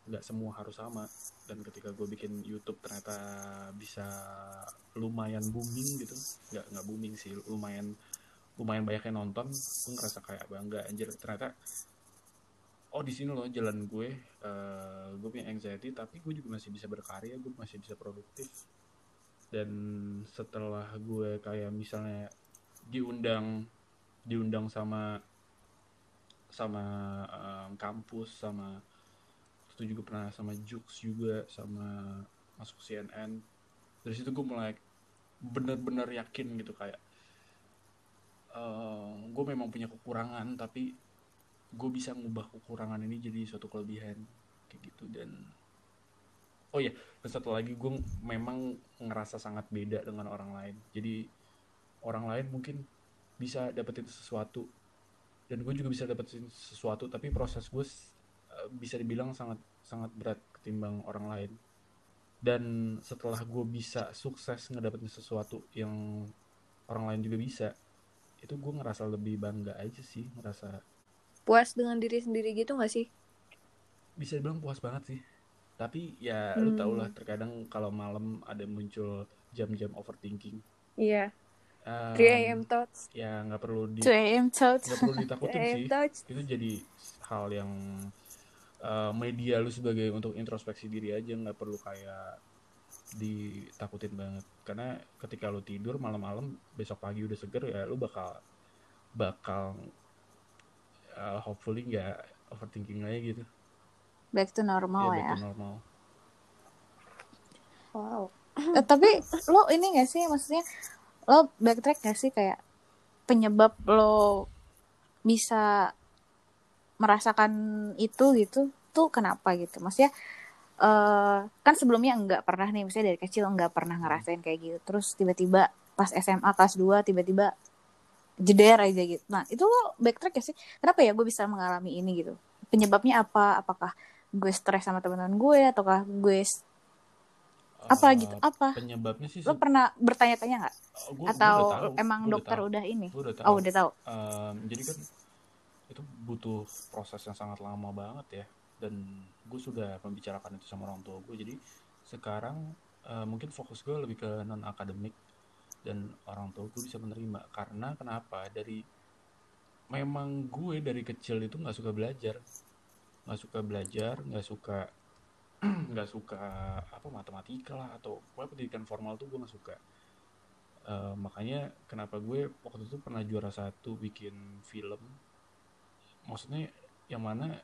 nggak semua harus sama. Dan ketika gue bikin YouTube ternyata bisa lumayan booming gitu. Nggak nggak booming sih lumayan lumayan banyak yang nonton. Gue ngerasa kayak bangga anjir ternyata oh di sini loh jalan gue. Eh, gue punya anxiety tapi gue juga masih bisa berkarya gue masih bisa produktif. Dan setelah gue kayak misalnya diundang diundang sama sama em, kampus sama itu juga pernah sama Jux juga sama masuk CNN dari situ gue mulai bener-bener yakin gitu kayak eh gue memang punya kekurangan tapi gue bisa ngubah kekurangan ini jadi suatu kelebihan kayak gitu. Dan oh ya dan satu lagi gue memang ngerasa sangat beda dengan orang lain. Jadi orang lain mungkin bisa dapetin sesuatu dan gue juga bisa dapetin sesuatu tapi proses gue eh, bisa dibilang sangat sangat berat ketimbang orang lain. Dan setelah gue bisa sukses ngedapetin sesuatu yang orang lain juga bisa itu gue ngerasa lebih bangga aja sih ngerasa Puas dengan diri sendiri gitu gak sih? bisa dibilang puas banget sih tapi ya lu tau Hmm. lah terkadang kalau malam ada muncul jam-jam overthinking Iya. Em, 3 AM thoughts. ya nggak perlu di 2 AM thoughts. nggak perlu 3 ditakutin (laughs) AM sih thoughts. itu jadi hal yang eh, media lu sebagai untuk introspeksi diri aja nggak perlu kayak ditakutin banget karena ketika lu tidur malam-malam besok pagi udah seger ya lu bakal bakal eh, hopefully nggak overthinking lagi gitu Back to normal ya ya. back to normal Wow. Eh, tapi lo ini gak sih maksudnya lo backtrack gak sih kayak penyebab lo bisa merasakan itu gitu tuh kenapa gitu maksudnya eh kan sebelumnya enggak pernah nih misalnya dari kecil enggak pernah ngerasain kayak gitu terus tiba-tiba pas SMA kelas 2 tiba-tiba jeder aja gitu. Nah itu lo backtrack gak sih? Kenapa ya gue bisa mengalami ini gitu? Penyebabnya apa? Apakah gue stres sama teman-teman gue? Ataukah gue apa Eh, gitu? Apa? penyebabnya sih lo pernah bertanya-tanya nggak? Oh, gua- gua atau udah tahu, emang gua udah dokter tahu. udah ini? Gua udah tahu. oh udah tahu. Em, jadi kan itu butuh proses yang sangat lama banget ya. Dan gue sudah membicarakan itu sama orang tua gue jadi sekarang eh, mungkin fokus gue lebih ke non akademik dan orang tua gue bisa menerima. Karena kenapa? Dari memang gue dari kecil itu nggak suka belajar. Nggak suka belajar nggak suka (clears throat) nggak suka apa matematika lah atau pokoknya pendidikan formal tuh gue nggak suka. Eh, makanya kenapa gue waktu itu pernah juara satu bikin film. Maksudnya yang mana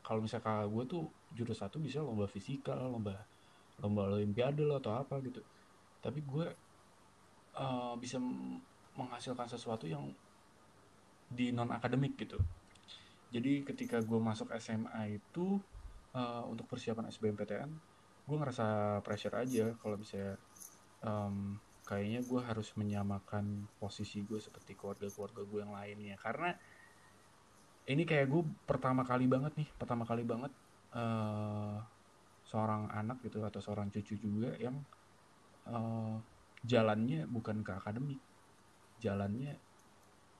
kalau misalnya kakak gue tuh juara satu bisa lomba fisika lomba lomba olimpiade lah atau apa gitu. Tapi gue eh, bisa menghasilkan sesuatu yang di non akademik gitu. Jadi ketika gue masuk SMA itu eh, untuk persiapan SBMPTN gue ngerasa pressure aja kalau bisa em, kayaknya gue harus menyamakan posisi gue seperti keluarga-keluarga gue yang lainnya. Karena ini kayak gue pertama kali banget nih pertama kali banget eh seorang anak gitu atau seorang cucu juga yang eh, jalannya bukan ke akademik. Jalannya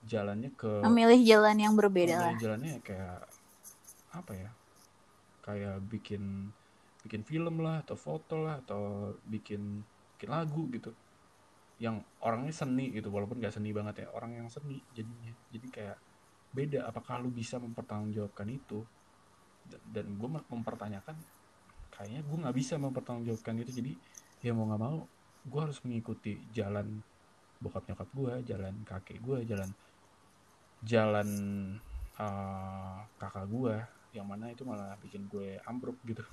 jalannya ke Memilih jalan yang berbeda lah. Jalannya kayak apa ya kayak bikin bikin film lah atau foto lah atau bikin bikin lagu gitu. Yang orangnya seni gitu walaupun gak seni banget ya orang yang seni jadinya. Jadi kayak beda apakah lu bisa mempertanggungjawabkan itu? Dan, dan gue mempertanyakan kayaknya gue nggak bisa mempertanggungjawabkan itu jadi ya mau nggak mau gue harus mengikuti jalan bokap nyokap gue jalan kakek gue jalan jalan eh, kakak gue yang mana itu malah bikin gue ambruk gitu.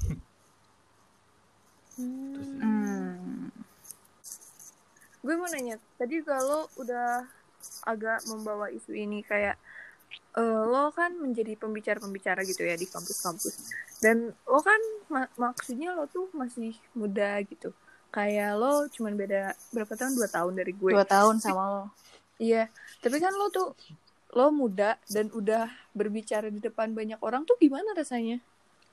Terus, Hmm. gue mau nanya tadi kalau udah agak membawa isu ini kayak eh, lo kan menjadi pembicara-pembicara gitu ya di kampus-kampus. Dan lo kan ma- maksudnya lo tuh masih muda gitu kayak lo cuman beda berapa tahun? Dua tahun dari gue. Dua tahun sama lo. iya tapi kan lo tuh lo muda dan udah berbicara di depan banyak orang tuh gimana rasanya?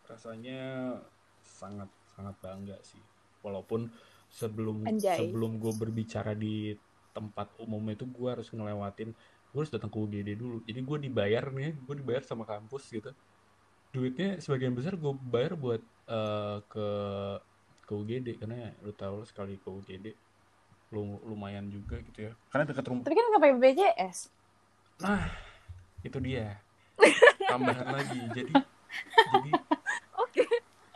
Rasanya sangat sangat bangga sih. Walaupun sebelum Anjay. sebelum gue berbicara di tempat umum itu gue harus ngelewatin gue harus datang ke UGD dulu. Jadi gue dibayar nih gue dibayar sama kampus gitu. Duitnya sebagian besar gue bayar buat eh, ke ke UGD karena lu tahu lah sekali ke UGD lu lumayan juga gitu ya karena dekat rumah Tapi kan nggak pakai BPJS. Nah, itu dia. (laughs) Tambahan lagi. Jadi jadi (laughs) oke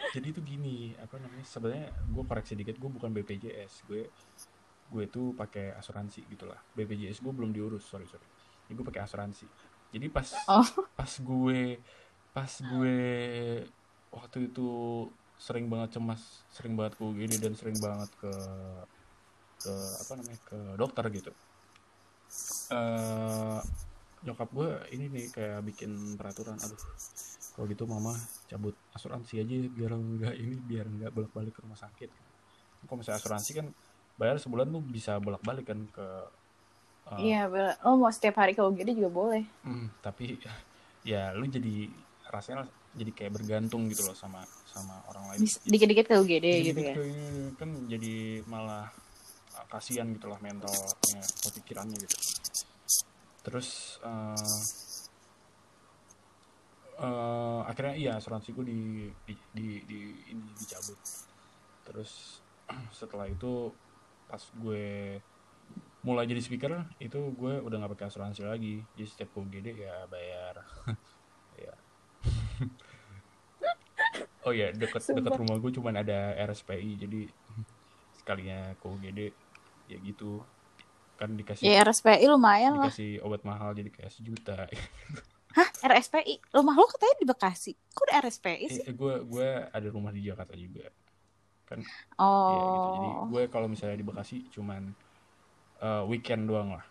jadi itu gini, apa namanya? Sebenarnya gue koreksi dikit, gue bukan BPJS. Gue gue itu pakai asuransi gitulah. BPJS gue belum diurus, sorry sorry. Jadi gue pakai asuransi. Jadi pas Oh. pas gue pas gue waktu itu sering banget cemas, sering banget ke UGD dan sering banget ke ke apa namanya ke dokter gitu. eh nyokap gue ini nih kayak bikin peraturan aduh kalau gitu mama cabut asuransi aja biar enggak ini biar enggak bolak balik ke rumah sakit kalau misalnya asuransi kan bayar sebulan tuh bisa bolak balik kan ke eh, Iya, Bel. lo mau setiap hari ke UGD juga boleh. hmm, tapi ya lu jadi rasanya jadi kayak bergantung gitu loh sama sama orang lain. Dikit-dikit ke UGD gitu Dikit-dikit ya. ke ini, kan jadi malah uh, kasihan gitu lah mentalnya pikirannya gitu. Terus uh, uh, akhirnya iya asuransi gue di, di, di, di- ini dicabut. Terus (clears throat) setelah itu pas gue mulai jadi speaker itu gue udah nggak pakai asuransi lagi. Jadi setiap ke UGD ya bayar (laughs) ya oh ya deket deket rumah gue cuman ada RSPI jadi sekalinya ke UGD ya gitu kan dikasih Ya RSPI lumayan lah. dikasih obat mahal jadi kayak sejuta (laughs) Hah, RSPI? Rumah lo katanya di Bekasi. Kok udah RSPI sih? eh, gue gue ada rumah di Jakarta juga kan ya gitu jadi Oh. gue kalau misalnya di Bekasi cuman eh, weekend doang lah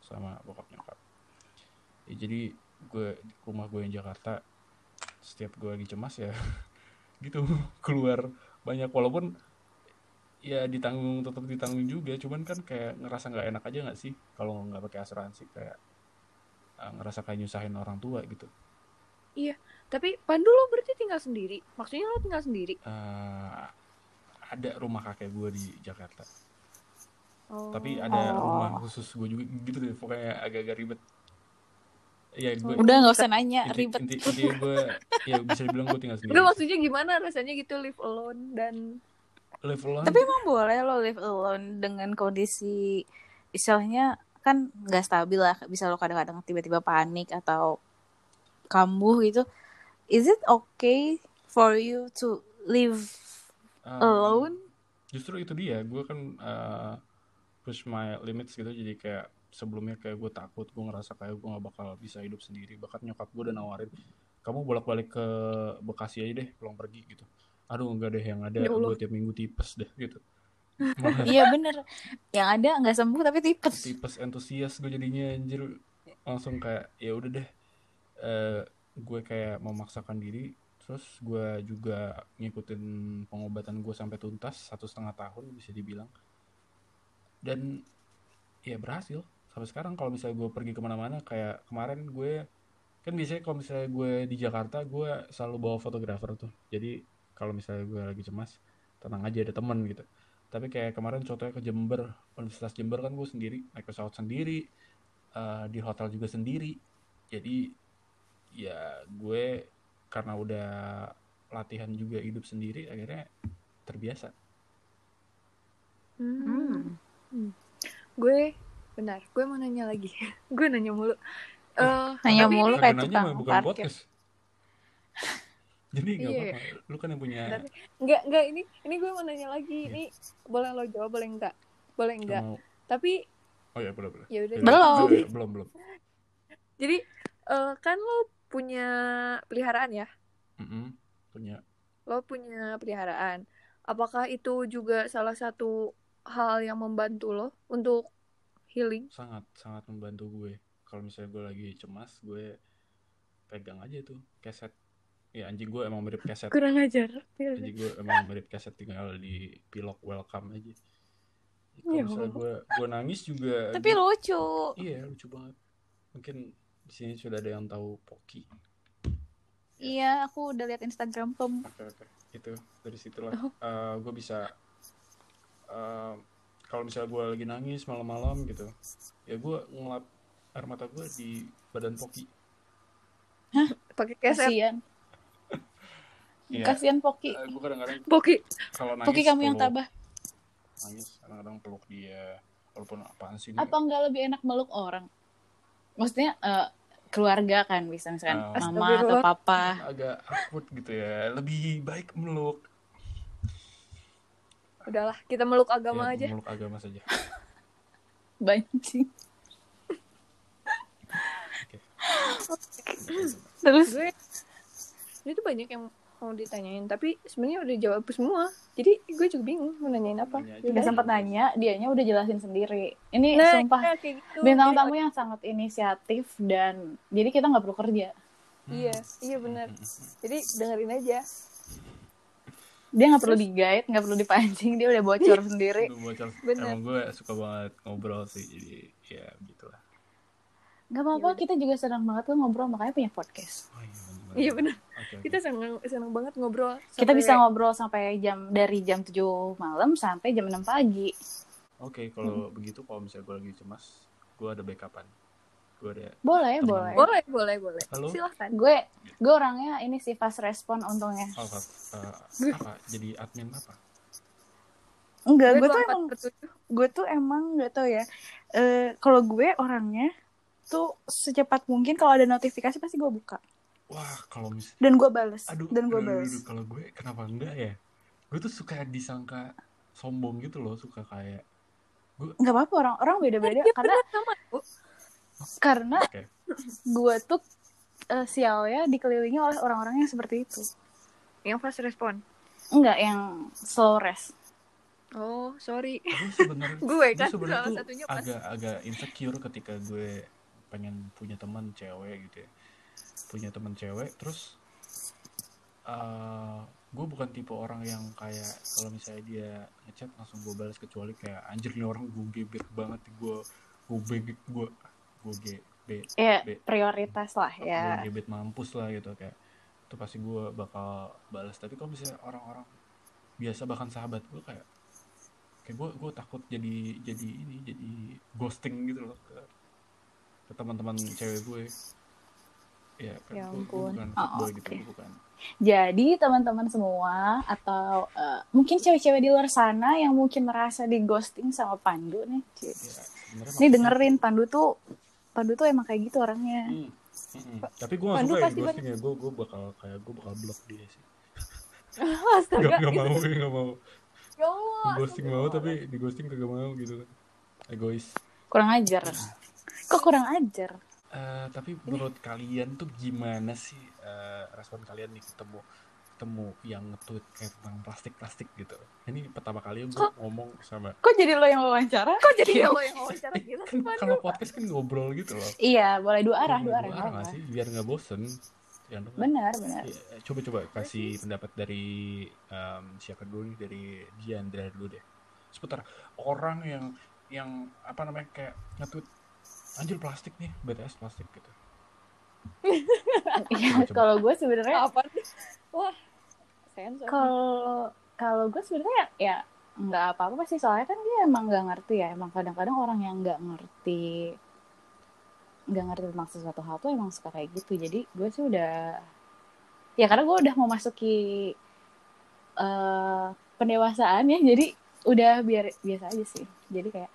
sama bokap nyokap ya, jadi gue rumah gue yang Jakarta setiap gue lagi cemas ya (laughs) gitu (laughs) keluar banyak. Walaupun ya ditanggung tetap ditanggung juga. Cuman kan kayak ngerasa nggak enak aja nggak sih? Kalau nggak pakai asuransi kayak eh, ngerasa kayak nyusahin orang tua gitu. Tapi Pandu lo berarti tinggal sendiri? Maksudnya lo tinggal sendiri? Eh, ada rumah kakek gue di Jakarta. Oh. tapi ada Oh. rumah khusus gue juga gitu deh. Pokoknya agak-agak ribet ya gue Udah nggak usah nanya, inti, ribet. inti, intinya gue ya bisa dibilang gue tinggal sendiri Enggak maksudnya gimana rasanya gitu live alone dan live alone Tapi emang boleh lo live alone dengan kondisi istilahnya kan nggak stabil lah. Bisa lo kadang-kadang tiba-tiba panik atau kambuh gitu. Is it okay for you to live um, alone? justru itu dia gue kan uh, push my limits gitu jadi kayak sebelumnya kayak gue takut gue ngerasa kayak gue nggak bakal bisa hidup sendiri. Bahkan nyokap gue udah nawarin kamu bolak-balik ke Bekasi aja deh pulang pergi gitu. Aduh enggak deh yang ada Ya gue tiap minggu tipes deh gitu. (laughs) Iya bener. Yang ada nggak sembuh tapi tipes. tipes antusias gue jadinya anjir. Langsung kayak ya udah deh. Eh, gue kayak memaksakan diri terus gue juga ngikutin pengobatan gue sampai tuntas satu setengah tahun bisa dibilang. Dan ya berhasil sampai sekarang kalau misalnya gue pergi ke mana-mana kayak kemarin gue kan biasanya kalau misalnya gue di Jakarta gue selalu bawa fotografer tuh. Jadi kalau misalnya gue lagi cemas tenang aja ada temen gitu. Tapi kayak kemarin contohnya ke Jember Universitas Jember kan gue sendiri naik pesawat sendiri eh, di hotel juga sendiri. Jadi ya gue karena udah latihan juga hidup sendiri akhirnya terbiasa. Hmm. gue benar gue mau nanya lagi (laughs) gue nanya mulu Eh, Nanya tapi mulu kayak tukang bukan parkir. podcast (laughs) jadi nggak Iya. apa-apa lu kan yang punya Bentar. Enggak, enggak ini ini gue mau nanya lagi. Iya. Ini boleh lo jawab, boleh enggak? Boleh enggak? mau Tapi oh ya boleh boleh ya udah. Ya, Belum. ya, ya, belum belum (laughs) Jadi eh, kan lo punya peliharaan ya? Mm-mm, punya Lo punya peliharaan. Apakah itu juga salah satu hal yang membantu lo untuk healing? sangat sangat membantu gue. Kalau misalnya gue lagi cemas gue pegang aja tuh keset. Ya anjing gue emang mirip keset. Kurang ajar. jadi gue emang mirip keset tinggal di pilok welcome aja. Kalau Ya misalnya gue gue nangis juga Tapi lucu. iya lucu banget. Mungkin di sini sudah ada yang tahu Poki. Iya, aku udah lihat Instagram Pem. oke oke. Itu dari situlah. Oh. eh, gue bisa eh, kalau misalnya gue lagi nangis malam-malam gitu ya gue ngelap air mata gue di badan Poki Pakai keset. Kasian. (laughs) Iya. Kasian Poki. Eh, gue kadang-kadang Poki. kalau nangis Poki kamu yang peluk- tabah. nangis kadang-kadang peluk dia walaupun apaan sih ini Apa nggak lebih enak meluk orang? Maksudnya eh, keluarga kan bisa misalkan Oh. mama atau papa. agak awkward gitu ya lebih baik meluk Udahlah, kita meluk agama Ya, aja. meluk agama saja (laughs) Banci. Terus gue ini tuh banyak yang mau ditanyain tapi sebenarnya udah jawab semua jadi gue juga bingung mau nanyain apa udah sempat nanya, dianya udah jelasin sendiri. Ini nah sumpah kayak gitu. bintang tamu yang sangat inisiatif dan jadi kita nggak perlu kerja. iya iya benar jadi dengerin aja Dia nggak perlu digait, nggak perlu dipancing, dia udah bocor (laughs) sendiri. Gue bocor. Bener. emang gue suka banget ngobrol sih jadi ya gitulah Gak apa-apa, kita juga senang banget tuh ngobrol makanya punya podcast. oh, iya, bener, Iya, oke. kita seneng seneng banget ngobrol Kita sampai- bisa ngobrol sampai jam dari jam 7 malam sampai jam 6 pagi. Oke, kalau begitu kalau misalnya gue lagi cemas, gue ada backupan. Gue ada Boleh, boleh. boleh boleh boleh Halo? silahkan Gue gue orangnya ini sih fast respon untungnya. oh, eh, apa? Jadi admin apa? Enggak, gue gue tuh emang gue tuh emang nggak tau ya. Eh kalau gue orangnya tuh secepat mungkin kalau ada notifikasi pasti gue buka Wah, kalau mis dan gue bales aduh, dan gue bales. kalau gue kenapa enggak ya? Gue tuh suka disangka sombong gitu loh, suka kayak nggak apa-apa orang orang beda-beda Iya, karena bener, sama. Karena Oke. gue tuh eh, sialnya dikelilingi oleh orang-orang yang seperti itu. Yang fast respon? Enggak yang slow rest. Oh sorry. (laughs) Gue sebenarnya Gue kan sebenarnya salah tuh satunya pas. agak agak insecure ketika gue pengen punya teman cewek gitu ya. Punya teman cewek terus eh gue bukan tipe orang yang kayak kalau misalnya dia ngechat langsung gue balas kecuali kayak anjir nih orang gue gebet banget gue gue gue gue ge- be- ya be- prioritas lah gue ya gebet mampus lah gitu kayak itu pasti gue bakal balas tapi kalau misalnya orang-orang biasa bahkan sahabat gue kayak kayak gue gue takut jadi jadi ini jadi ghosting gitu loh ke ke teman-teman cewek gue. Ya kan Ya ampun. bukan Oh, fuckboy gitu gua bukan. Jadi teman-teman semua atau eh, mungkin cewek-cewek di luar sana yang mungkin merasa di ghosting sama Pandu nih. Ya maksudnya- dengerin Pandu tuh Pandu tuh emang kayak gitu orangnya. Hmm, hmm, hmm. tapi gue gak Pandu suka ya ghosting ya gue gue bakal kayak gue bakal blok dia sih (laughs) Astaga. gak, gak itu- mau gak mau Ya Allah, ghosting mau tapi di ghosting kagak mau gitu kan egois Kurang ajar. Kok kurang ajar? Eh, tapi menurut kalian tuh gimana sih eh, respon kalian nih ketemu ketemu yang nge-tweet kayak tentang plastik-plastik gitu ini pertama kali gue ngomong sama Kok jadi lo yang wawancara? Kok Jadi lo yang wawancara (laughs) sih, kan kalau podcast kan ngobrol gitu loh Iya, boleh dua arah, dua Dua arah. arah nggak apa-apa. sih biar nggak bosen denger. Benar, benar. Iya, coba coba kasih pendapat dari em, siapa dulu nih dari Diandra dulu deh seputar orang yang yang apa namanya kayak nge-tweet anjir plastik nih BTS plastik gitu (laughs) Iya, coba. kalau gue sebenarnya Apa? Wah. Kalau kalau gue sebenarnya ya nggak apa-apa sih. Soalnya kan dia emang nggak ngerti ya. Emang kadang-kadang orang yang nggak ngerti nggak ngerti tentang sesuatu hal tuh emang suka kayak gitu. Jadi gue sih udah ya karena gue udah mau masuki eh pendewasaan ya. Jadi udah biar biasa aja sih. Jadi kayak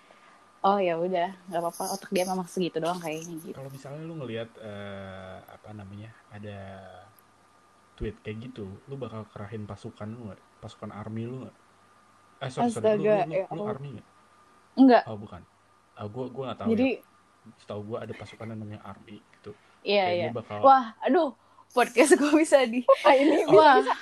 oh ya udah nggak apa-apa. Otak dia memang segitu doang kayaknya gitu. Kalau misalnya lu ngelihat eh, apa namanya ada tweet kayak gitu lu bakal kerahin pasukan lu nggak? Pasukan army lu nggak? Eh sorry sorry lu, Astaga, lu, lu, ya lu Allah. army nggak? Enggak oh bukan. Ah gua gua nggak tahu jadi ya. Setahu gua ada pasukan yang namanya army gitu. Iya Kayak iya. bakal wah aduh podcast gue bisa di (laughs) Ah, ini Wah, bisa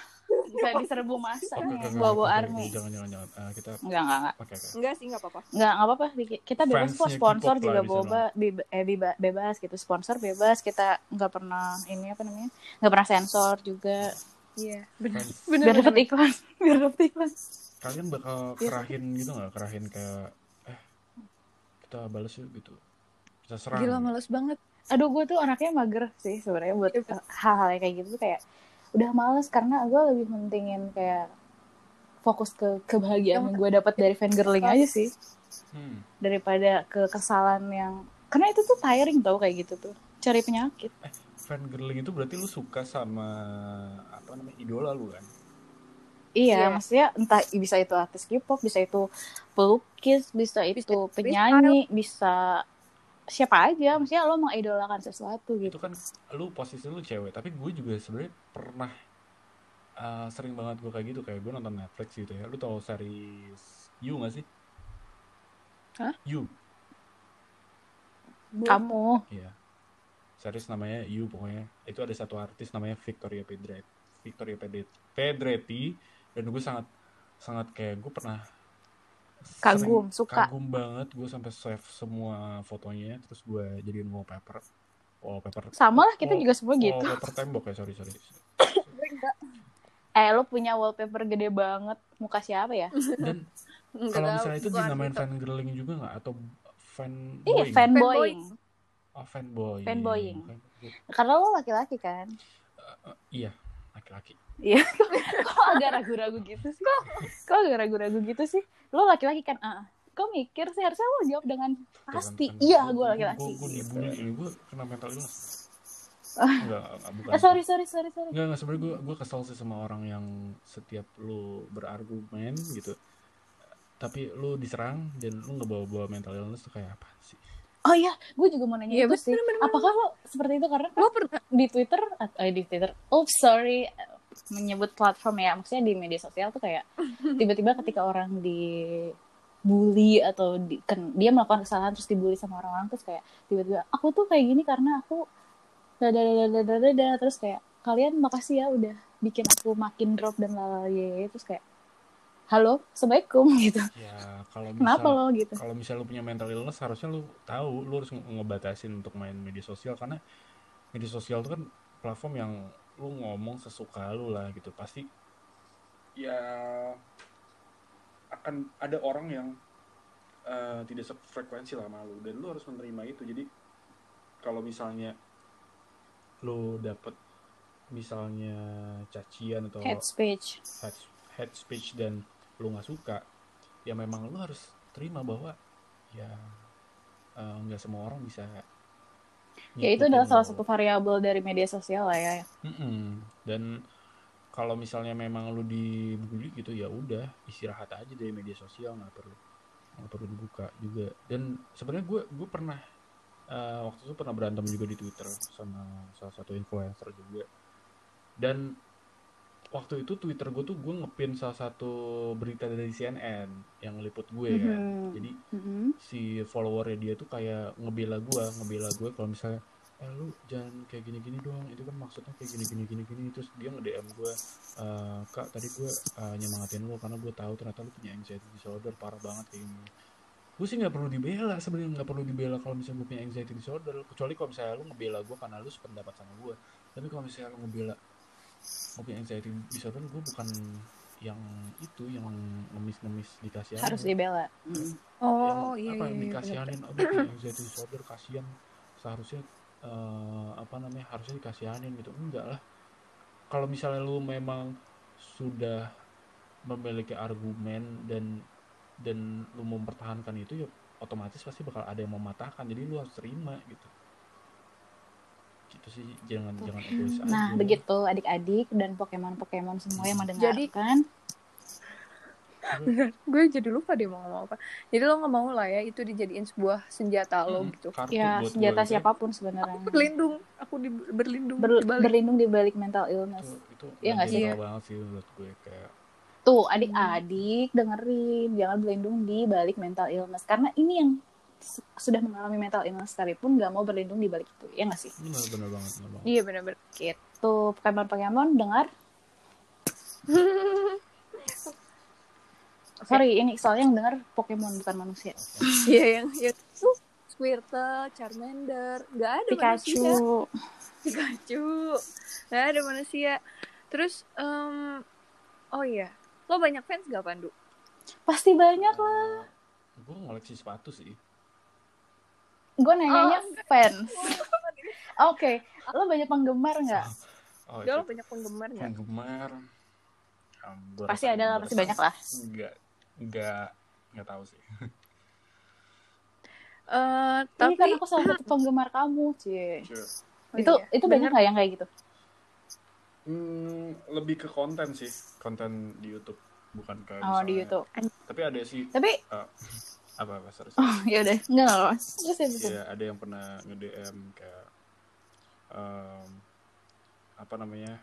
diserbu masa nih, bawa oke, army. jangan jangan jangan Eh, kita Enggak, enggak, enggak. oke oke Enggak sih, enggak apa-apa. Enggak, enggak apa-apa. Kita bebas kok sponsor juga bisa boba, bi- eh, bebas gitu. Sponsor bebas, kita enggak pernah ini apa namanya? Enggak pernah sensor juga. Iya, benar. Fans. Benar. Biar dapat iklan, (laughs) biar dapat iklan. kalian bakal Iya. kerahin gitu nggak kerahin kayak eh kita balas yuk gitu kita serang Gila gitu. males banget. Aduh, gue tuh anaknya mager sih sebenarnya buat Iya, hal-hal yang kayak gitu tuh kayak udah males karena gue lebih mentingin kayak fokus ke kebahagiaan yang gue dapat dari fangirling aja sih hmm. daripada ke kesalahan yang karena itu tuh tiring tau kayak gitu tuh cari penyakit fangirling itu berarti lu suka sama apa namanya idola lu kan Iya, Iya. maksudnya entah bisa itu artis K-pop, bisa itu pelukis, bisa itu Bisa penyanyi, bisa siapa aja. Maksudnya lo mengidolakan sesuatu itu gitu. kan lu posisi lu cewek tapi gue juga sebenarnya pernah uh, sering banget gue kayak gitu kayak gue nonton Netflix gitu ya lu tau series You gak sih Hah? You Kamu, Iya. Series namanya You pokoknya. Itu ada satu artis namanya Victoria Pedretti. Victoria Pedretti dan gue sangat sangat kayak gue pernah Kagum, sering- suka. Kagum banget gue sampai save semua fotonya terus gue jadiin wallpaper. Wallpaper. sama lah kita Wall- juga semua gitu. Wallpaper tembok ya, sorry sorry. Eh, lo punya wallpaper gede banget. Muka siapa ya? Dan (laughs) Enggak kalau misalnya itu dinamain gitu. fangirling juga nggak atau fan Iya, fanboying. Oh, fanboy. Fanboying. Karena lo laki-laki kan. Iya, laki-laki. Iya. (laughs) Kok agak ragu-ragu gitu sih? Kok, kok agak ragu-ragu gitu sih? Lo laki-laki kan? Ah, kok mikir sih? Harusnya lo jawab dengan pasti. Iya, gue laki-laki. Gue ini gue kena mental illness. Ah. Enggak, bukan. Eh, sorry, sorry, sorry, sorry. Enggak, enggak sebenarnya gue gue kesel sih sama orang yang setiap lu berargumen gitu. Tapi lu diserang dan lu nggak bawa-bawa mental illness tuh kayak apa sih? Oh iya, gue juga mau nanya Iya, itu sih. bener, bener, Apakah lo seperti itu karena Lo pernah di Twitter, eh di Twitter, oh sorry, menyebut platform ya, maksudnya di media sosial tuh kayak tiba-tiba ketika orang dibully atau di, kan, dia melakukan kesalahan terus dibully sama orang-orang terus kayak tiba-tiba aku tuh kayak gini karena aku dadadadadadada terus kayak kalian makasih ya udah bikin aku makin drop dan lalala terus kayak halo assalamualaikum (laughs) gitu. Ya kalau kenapa misal lo? Gitu. kalau misalnya lu punya mental illness harusnya lu tahu lu harus nge- ngebatasin untuk main media sosial. Karena media sosial itu kan platform yang lu ngomong sesuka lu lah gitu. Pasti ya akan ada orang yang eh, tidak sefrekuensi lah sama lu dan lu harus menerima itu. Jadi kalau misalnya lu dapet misalnya cacian atau head speech. head, head speech dan lu nggak suka ya memang lu harus terima bahwa ya eh, nggak semua orang bisa Ya itu adalah salah lo. satu variabel dari media sosial lah ya. Mm-mm. Dan kalau misalnya memang lu dibully gitu ya udah istirahat aja dari media sosial nggak perlu nggak perlu dibuka juga. Dan sebenarnya gue gue pernah eh, waktu itu pernah berantem juga di Twitter sama salah satu influencer juga. Dan waktu itu Twitter gue tuh gue ngepin salah satu berita dari CNN yang liput gue kan. Mhm. Jadi Mhm. si followernya dia tuh kayak ngebela gua ngebela gue kalau misalnya eh lu jangan kayak gini gini dong itu kan maksudnya kayak gini gini gini gini terus dia nge DM gue "Eh, kak tadi gue eh, nyemangatin lu karena gue tahu ternyata lu punya anxiety disorder parah banget kayak gini gue sih nggak perlu dibela sebenarnya nggak perlu dibela kalau misalnya gue punya anxiety disorder kecuali kalau misalnya lu ngebela gue karena lu sependapat sama gue tapi kalau misalnya lu ngebela punya anxiety disorder gue bukan yang itu yang ngemis-ngemis dikasih Harus dibela. Yang Oh iya apa iya. yang iya, dikasihanin aduh punya anxiety disorder kasihan seharusnya eh, apa namanya harusnya dikasihanin gitu. Enggak lah. Kalau misalnya lu memang sudah memiliki argumen dan dan lu mempertahankan itu ya otomatis pasti bakal ada yang mematahkan. Jadi lu harus terima gitu gitu sih jangan jangan egois aja Nah, begitu adik-adik dan Pokemon-Pokemon semua yang mendengarkan. Gue jadi lupa deh mau ngomong apa. Jadi lo nggak mau lah ya itu dijadiin sebuah senjata lo Mm, gitu. ya, senjata itu- siapa pun sebenarnya. Berlindung, aku di, berlindung Ber- di balik. berlindung di balik mental itu illness. itu Iya nggak sih? banget sih menurut gue kayak Tuh, adik-adik dengerin, jangan berlindung di balik mental illness karena ini yang sudah mengalami mental illness sekalipun nggak mau berlindung di balik itu. Ya nggak sih? benar benar banget benar banget Iya benar-benar. Gitu, Pokemon-Pokemon dengar. (laughs) Sorry, ini soalnya yang dengar Pokemon bukan manusia. (laughs) Iya yang ya Squirtle, Charmander, nggak ada manusia. Pikachu. Pikachu, nggak ada manusia. Terus, em, oh iya, lo banyak fans gak Pandu? Pasti banyak lah. gue ngoleksi sepatu sih Gue nanyanya Oh. fans. Oke, lo banyak penggemar nggak? oh, Dia lo itu banyak penggemar nggak? penggemar um, gua Pasti ada lah, pasti banyak lah. enggak enggak enggak tahu sih Eh, Tapi tapi kan aku salah satu penggemar kamu, Cie. Oh itu iya, itu banyak nggak yang kayak gitu? Hmm, lebih ke konten sih konten di YouTube bukan ke Oh di misalnya- YouTube. tapi ada sih Tapi uh, apa apa sorry, sorry. oh ya udah. Nggak nggak. Terus ya terus. Iya, ada yang pernah nge DM kayak em, apa namanya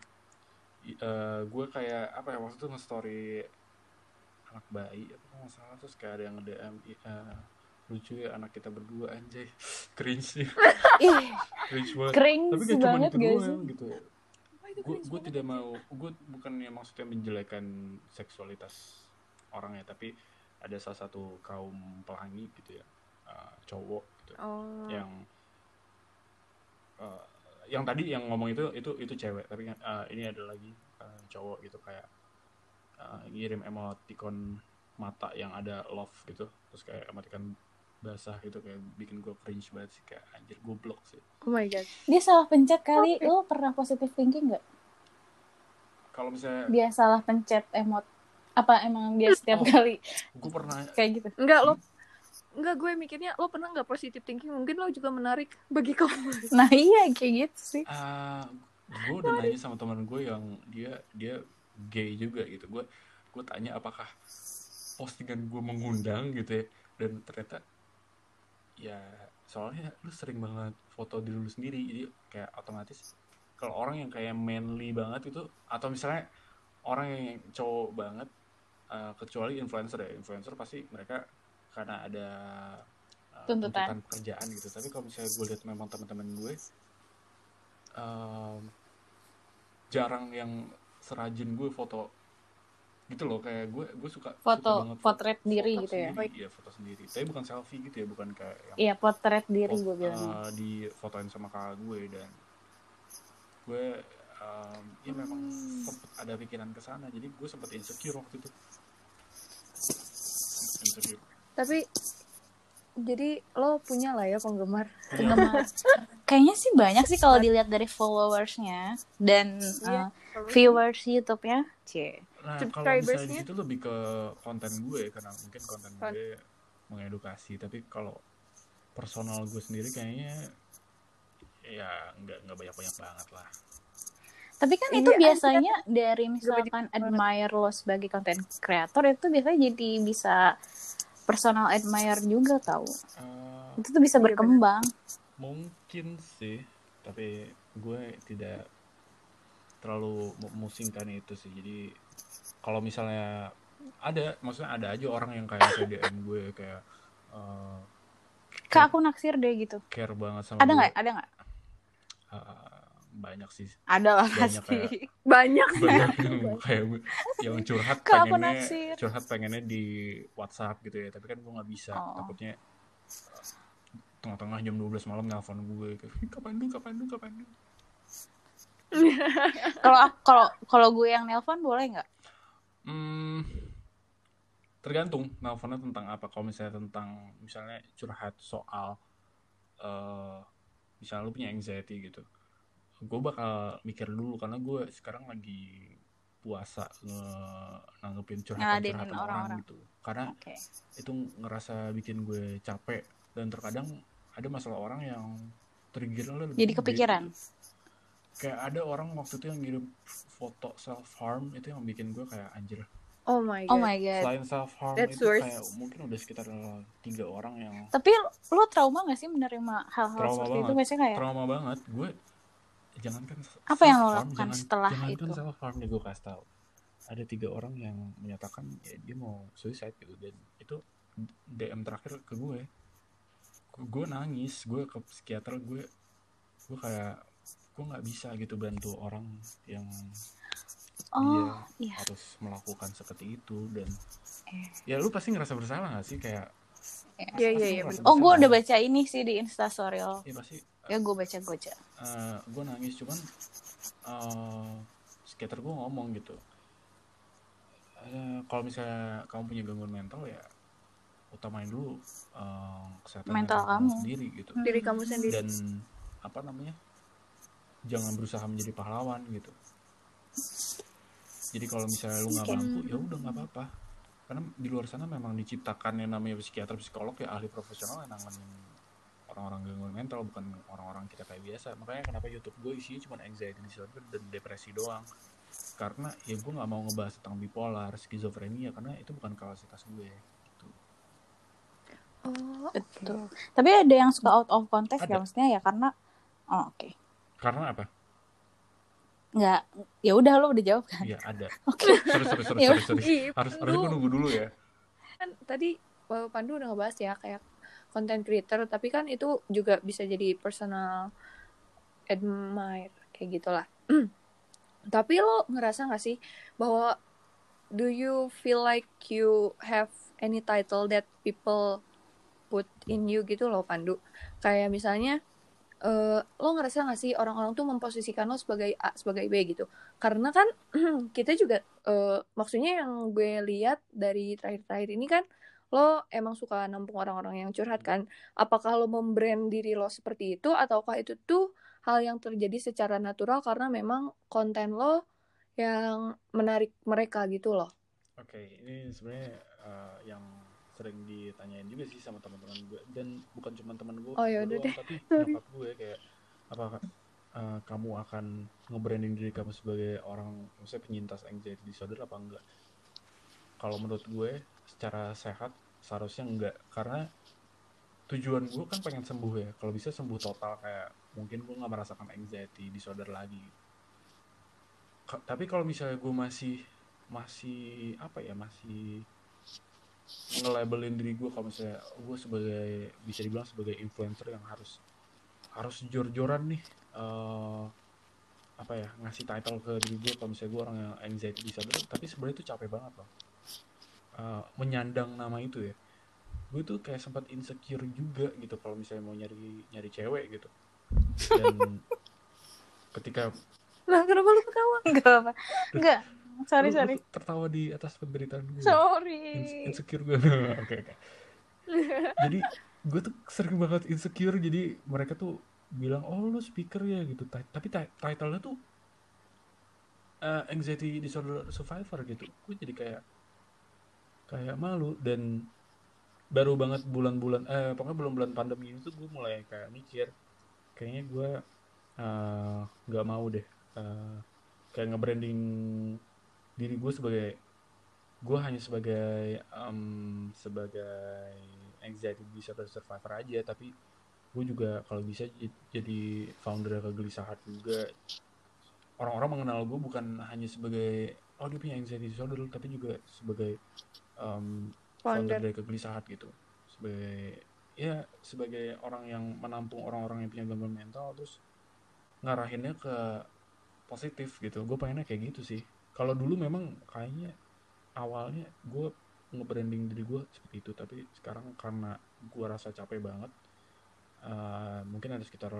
I- eh, gue kayak apa ya waktu itu nge-story anak bayi apa nggak salah terus kayak ada yang nge-DM "Ih, eh, lucu ya anak kita berdua anjay. (laughs) Cringe sih. (laughs) Ih, cringe banget. kering tapi gak cuma itu doang gitu. Gue cringe tidak mau gue bukannya maksudnya menjelekan seksualitas orang ya tapi ada salah satu kaum pelangi gitu ya eh, cowok gitu Oh. yang eh, yang tadi yang ngomong itu itu itu cewek tapi kan, eh, ini ada lagi eh, cowok gitu kayak eh, ngirim emoticon mata yang ada love gitu terus kayak emoticon basah gitu kayak bikin gue cringe banget sih kayak anjir goblok sih Oh my god. Dia salah pencet kali. Lo pernah positive thinking nggak? kalau misalnya Dia salah pencet emot. Apa emang dia setiap Oh. kali gue pernah kayak gitu? Enggak lo Enggak gue mikirnya lo pernah nggak positive thinking mungkin lo juga menarik bagi kamu. (laughs) Nah iya kayak gitu sih. ah gue udah nanya sama teman gue yang dia dia gay juga gitu gue gue tanya apakah postingan gue mengundang gitu ya dan ternyata ya soalnya lu sering banget foto diri lu sendiri jadi kayak otomatis kalau orang yang kayak manly banget itu atau misalnya orang yang cowok banget eh, kecuali influencer ya influencer pasti mereka karena ada eh, Tuntutan. pekerjaan gitu tapi kalau misalnya gue lihat memang teman-teman gue em, jarang yang serajin gue foto gitu loh kayak gue gue suka suka Foto banget potret diri foto gitu ya. sendiri, iya foto sendiri tapi bukan selfie gitu ya bukan kayak yang Iya potret diri foto- gue bilang. eh, di fotoin sama kakak gue dan gue em, ya memang Hmm. sempet ada pikiran ke sana jadi gue sempet insecure waktu itu Tapi jadi lo punya lah ya penggemar. Penggemar. Kayaknya sih banyak sih kalau dilihat dari followersnya dan Iya. uh, viewers YouTube-nya. Cie. Nah, kalau misalnya situ lebih ke konten gue karena mungkin konten Kon- gue mengedukasi, tapi kalau personal gue sendiri kayaknya ya nggak nggak banyak banyak banget lah Tapi kan Iya, itu anjir. biasanya dari misalkan admire lo sebagai content creator itu biasanya jadi bisa personal admire juga tahu. Eh, Itu tuh bisa Iya, berkembang. mungkin sih tapi gue tidak terlalu memusingkan itu sih jadi kalau misalnya ada maksudnya ada aja orang yang kayak DM gue kayak eh, Kak aku naksir deh gitu. care banget sama Ada gue. nggak? Ada nggak? Eh, banyak sih Ada lah Banyak pasti. kayak- banyak banyak (laughs) yang (laughs) kayak yang curhat Kak, aku pengennya naksir. curhat pengennya di WhatsApp gitu ya tapi kan gue nggak bisa Oh. takutnya tengah-tengah jam 12 malam nelpon gue kapan dulu kapan dulu kapan dulu (laughs) Kalau kalau kalau gue yang nelpon boleh nggak? Hmm, tergantung nelfonnya tentang apa. Kalau misalnya tentang misalnya curhat soal eh misalnya lu punya anxiety gitu, gue bakal mikir dulu karena gue sekarang lagi puasa nge nanggepin Ngeladenin curhatan-curhatan orang orang-orang. gitu. Karena Oke. itu ngerasa bikin gue capek dan terkadang ada masalah orang yang triggernya lebih Jadi gede. kepikiran. Kayak ada orang waktu itu yang ngirim foto self harm itu yang bikin gue kayak anjir oh my Oh god my god. selain self harm That's itu worse. kayak mungkin udah sekitar tiga orang yang Tapi lo trauma gak sih menerima hal-hal seperti itu? banget. Biasanya kayak trauma banget gue jangankan Apa yang lo lakukan jangan- setelah jangankan itu? self harm nih gue kasih tahu ada tiga orang yang menyatakan ya dia mau suicide gitu dan itu DM terakhir ke gue gue nangis gue ke psikiater gue gue kayak gue nggak bisa gitu bantu orang yang oh dia iya. harus melakukan seperti itu dan Eh. ya lu pasti ngerasa bersalah gak sih kayak Iya, iya, iya, Oh gue udah baca ini sih di instastory lo. ya pasti Ya gue baca gue baca. gue nangis cuman eh psikiater gue ngomong gitu. Eh, kalau misalnya kamu punya gangguan mental ya utamain dulu eh, kesehatan Mental kamu. sendiri gitu. Diri kamu sendiri. Dan apa namanya jangan berusaha menjadi pahlawan gitu. Jadi kalau misalnya lu nggak mampu ya udah nggak apa-apa. Karena di luar sana memang diciptakan yang namanya psikiater psikolog ya ahli profesional yang nanganin orang-orang gangguan mental bukan orang-orang kita kayak biasa makanya kenapa YouTube gue isinya cuma anxiety disorder dan depresi doang karena ya gue nggak mau ngebahas tentang bipolar skizofrenia karena itu bukan kapasitas gue gitu. oh Betul. Tapi ada yang suka out of context Ada. ya maksudnya ya karena oh oke. karena apa Nggak ya udah lo udah jawab kan. ya ada (laughs) Oke. sorry sorry sorry sorry, sorry. Ih, harus Pandu. harus gue nunggu dulu ya kan tadi Pandu udah ngebahas ya kayak content creator tapi kan itu juga bisa jadi personal admire kayak gitulah. (clears throat) Tapi lo ngerasa gak sih bahwa do you feel like you have any title that people put in you gitu loh Pandu? Kayak misalnya eh, lo ngerasa gak sih orang-orang tuh memposisikan lo sebagai A sebagai B gitu? Karena kan (clears throat) kita juga eh, maksudnya yang gue lihat dari terakhir-terakhir ini kan lo emang suka nampung orang-orang yang curhat kan? Apakah lo membrand diri lo seperti itu ataukah itu tuh hal yang terjadi secara natural karena memang konten lo yang menarik mereka gitu loh? Oke, ini sebenarnya uh, yang sering ditanyain juga sih sama teman-teman gue dan bukan cuma teman gue, Oh, ya gue udah doang, deh. tapi (laughs) nyokap gue kayak apakah uh, kamu akan nge-branding diri kamu sebagai orang maksudnya penyintas anxiety disorder apa enggak? Kalau menurut gue secara sehat seharusnya enggak karena tujuan gue kan pengen sembuh ya. Kalau bisa sembuh total kayak mungkin gue nggak merasakan anxiety disorder lagi. Ka- tapi kalau misalnya gue masih masih apa ya masih nge-labelin diri gue kalau misalnya gue sebagai bisa dibilang sebagai influencer yang harus harus jor-joran nih eh apa ya ngasih title ke diri gue kalau misalnya gue orang yang anxiety disorder tapi sebenarnya itu capek banget loh Eh, menyandang nama itu ya. Gue tuh kayak sempat insecure juga gitu kalau misalnya mau nyari nyari cewek gitu. Dan (laughs) ketika lah kenapa lu ketawa? (laughs) Enggak apa. Enggak. Sorry lu- lu sorry. tertawa di atas penderitaan gue. Sorry. Ins- insecure gue. (laughs) Oke oke. Jadi gue tuh sering banget insecure. Jadi mereka tuh bilang oh lu speaker ya gitu. Ta- tapi ti- title-nya tuh eh, anxiety disorder survivor gitu. Gue jadi kayak kayak malu. Dan baru banget bulan-bulan eh pokoknya bulan-bulan pandemi itu gue mulai kayak mikir kayaknya gue eh, nggak mau deh eh, kayak nge-branding diri gue sebagai gue hanya sebagai em, sebagai anxiety disorder survivor aja. Tapi gue juga kalau bisa jadi founder kegelisahan juga. Orang-orang mengenal gue bukan hanya sebagai oh dia punya anxiety disorder tapi juga sebagai em, founder Founder. dari kegelisahan gitu. Sebagai ya sebagai orang yang menampung orang-orang yang punya gangguan mental terus ngarahinnya ke positif gitu. Gue pengennya kayak gitu sih. Kalau dulu memang kayaknya awalnya gue nge-branding diri gue seperti itu. Tapi sekarang karena gue rasa capek banget eh, mungkin ada sekitar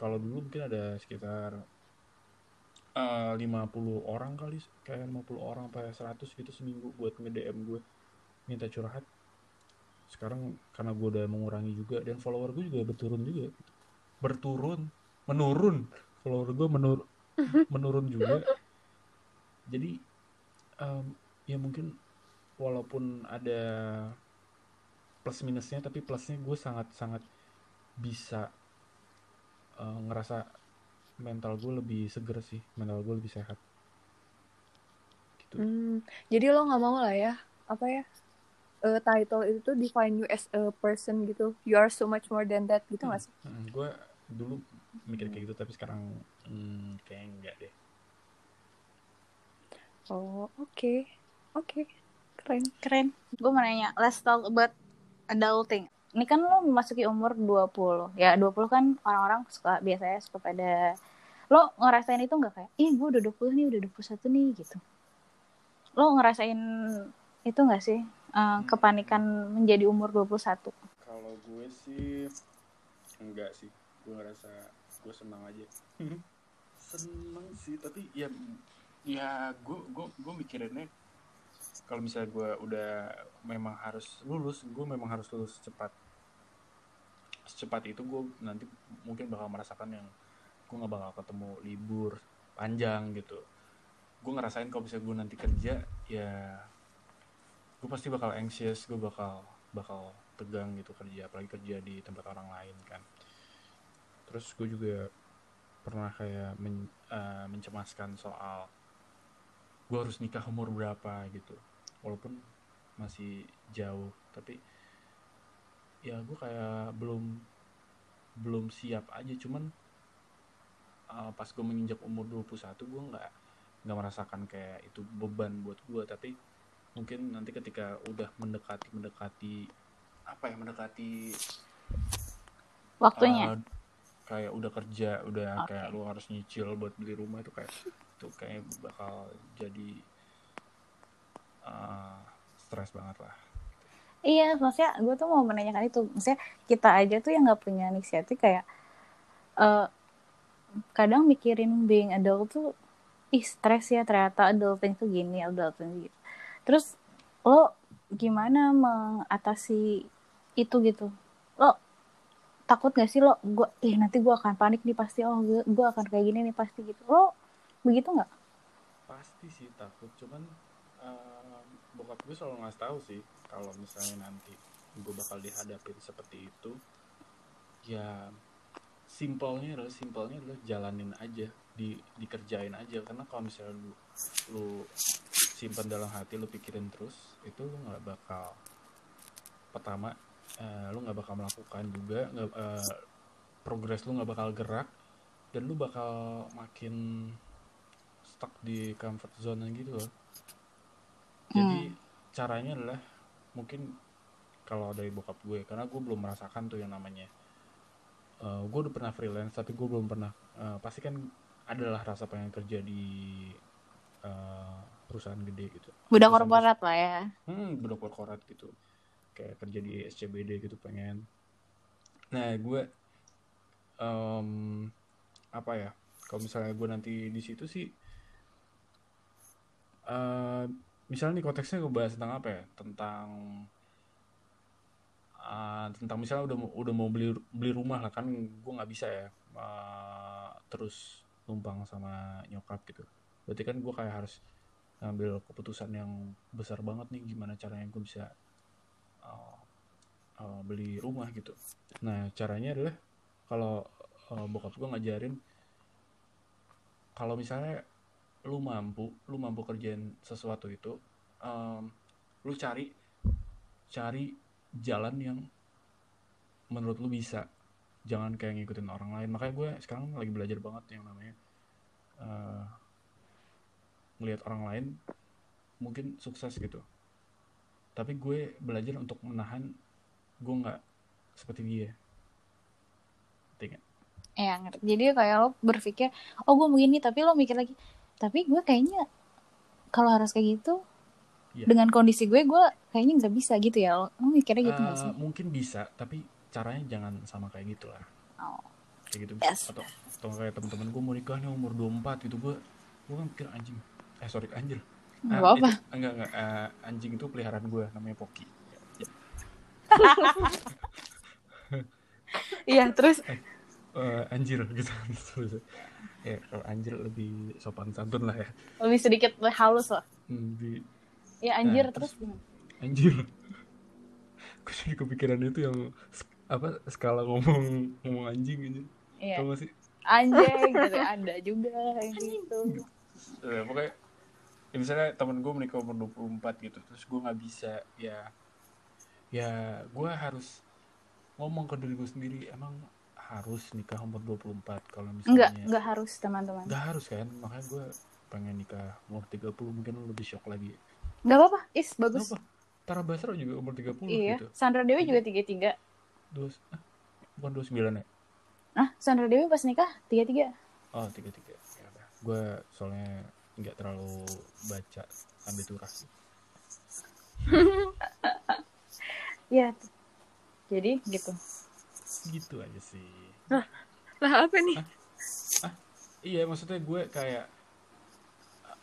kalau dulu mungkin ada sekitar eh, 50 orang kali kayak 50 orang sampai 100 gitu seminggu buat nge-DM gue minta curhat. Sekarang karena gue udah mengurangi juga dan follower gue juga berturun juga. Berturun menurun. Follower gue menur (laughs) menurun juga. Jadi em, ya mungkin walaupun ada plus minusnya tapi plusnya gue sangat sangat bisa eh, ngerasa mental gue lebih seger sih mental gue lebih sehat gitu Hmm, jadi lo nggak mau lah ya apa ya eh, title itu tuh define you as a person gitu you are so much more than that gitu nggak sih gue dulu mikir kayak gitu tapi sekarang hmm, kayak enggak deh oh oke oke keren Keren. Gue mau nanya, let's talk about adulting. Ini kan lo memasuki umur 20. Ya 20 kan orang-orang suka biasanya suka pada lo ngerasain itu nggak kayak, ih gue udah 20 nih, udah 21 nih gitu. Lo ngerasain itu nggak sih eh, kepanikan menjadi umur 21? kalau gue sih enggak sih gue ngerasa gue senang aja (laughs) seneng sih tapi ya ya gue gue gue mikirinnya kalau misalnya gue udah memang harus lulus gue memang harus lulus cepat secepat itu gue nanti mungkin bakal merasakan yang gue nggak bakal ketemu libur panjang gitu. Gue ngerasain kalau misalnya gue nanti kerja ya gue pasti bakal anxious gue bakal bakal tegang gitu kerja apalagi kerja di tempat orang lain kan. Terus gue juga pernah kayak men- eh, mencemaskan soal gue harus nikah umur berapa gitu. Walaupun masih jauh tapi ya gue kayak belum belum siap aja. Cuman eh, pas gue menginjak umur 21 gue nggak nggak merasakan kayak itu beban buat gue tapi mungkin nanti ketika udah mendekati mendekati apa ya mendekati Waktunya. eh, kayak udah kerja udah Oke. kayak lu harus nyicil buat beli rumah itu kayak itu kayak bakal jadi eh, stres banget lah Iya, maksudnya gue tuh mau menanyakan itu. Maksudnya kita aja tuh yang nggak punya inisiatif kayak eh kadang mikirin being adult tuh ih stres ya ternyata adulting tuh gini, adulting gitu. Terus lo gimana mengatasi itu gitu? Lo takut gak sih lo gue ih nanti gue akan panik nih pasti oh gue, gue akan kayak gini nih pasti gitu. Lo begitu nggak? pasti sih takut cuman eh, bokap gue selalu ngasih tahu sih kalau misalnya nanti gue bakal dihadapin seperti itu ya simpelnya adalah simpelnya adalah jalanin aja di dikerjain aja. Karena kalau misalnya lu lu simpan dalam hati lu pikirin terus itu lu nggak bakal pertama eh, lu nggak bakal melakukan juga nggak eh, progres lu nggak bakal gerak dan lu bakal makin stuck di comfort zone gitu loh. Jadi caranya adalah mungkin kalau dari bokap gue karena gue belum merasakan tuh yang namanya eh, gue udah pernah freelance tapi gue belum pernah eh, pasti kan adalah rasa pengen kerja di eh, perusahaan gede gitu. Budak korporat lah ya. hmm budak korporat gitu. Kayak kerja di SCBD gitu pengen. Nah gue em, apa ya kalau misalnya gue nanti di situ sih eh misalnya nih konteksnya gue bahas tentang apa ya? Tentang eh, tentang misalnya udah udah mau beli beli rumah lah kan gue nggak bisa ya eh, terus numpang sama nyokap gitu. Berarti kan gue kayak harus ngambil keputusan yang besar banget nih gimana caranya gue bisa uh, uh, beli rumah gitu. Nah caranya adalah kalau eh, bokap gue ngajarin kalau misalnya lu mampu lu mampu kerjain sesuatu itu em, lu cari cari jalan yang menurut lu bisa. Jangan kayak ngikutin orang lain. Makanya gue sekarang lagi belajar banget yang namanya eh, ngelihat orang lain mungkin sukses gitu. Tapi gue belajar untuk menahan gue nggak seperti dia. Ngerti nggak? ya jadi kayak lo berpikir oh gue begini tapi lo mikir lagi tapi gue kayaknya kalau harus kayak gitu Iya. dengan kondisi gue gue kayaknya nggak bisa gitu ya. Lo, mikirnya gitu nggak Eh, sih? mungkin bisa tapi caranya jangan sama kayak gitu lah. Oh. kayak gitu. Yes. atau atau kayak teman-teman gue mau nikah nih umur 24 gitu gue gue kan mikir anjing. Eh sorry anjir. Nggak Ah, apa-apa. itu- enggak enggak. Eh, anjing itu peliharaan gue namanya Poki. (laughs) Iya terus? Eh, anjir gitu. (laughs) Ya kalau anjir lebih sopan santun lah ya. Lebih sedikit halus lah. Hmm, di ya anjir Nah, terus gimana? anjir. (laughs) Gue jadi kepikiran itu yang apa skala ngomong ngomong anjing anjing iya. Tau gak sih? Anjing (laughs) gitu ada juga gitu. Eh, pokoknya ya misalnya temen gue menikah umur 24 gitu terus gue nggak bisa ya ya gue harus ngomong ke diri gue sendiri emang harus nikah umur 24 kalau enggak misalnya enggak harus teman-teman. Nggak harus kan makanya gue pengen nikah umur 30 mungkin lebih shock lagi nggak apa-apa is bagus Kenapa? Tara Basro juga umur 30 iya gitu Sandra Dewi juga tiga tiga Dua, ah, bukan 29 ya? ah Sandra Dewi pas nikah tiga tiga Oh 33 ya udah. Gue soalnya nggak terlalu baca sambil turah sih. (laughs) Iya. Jadi gitu. Gitu aja sih. Lah apa nih? Iya maksudnya gue kayak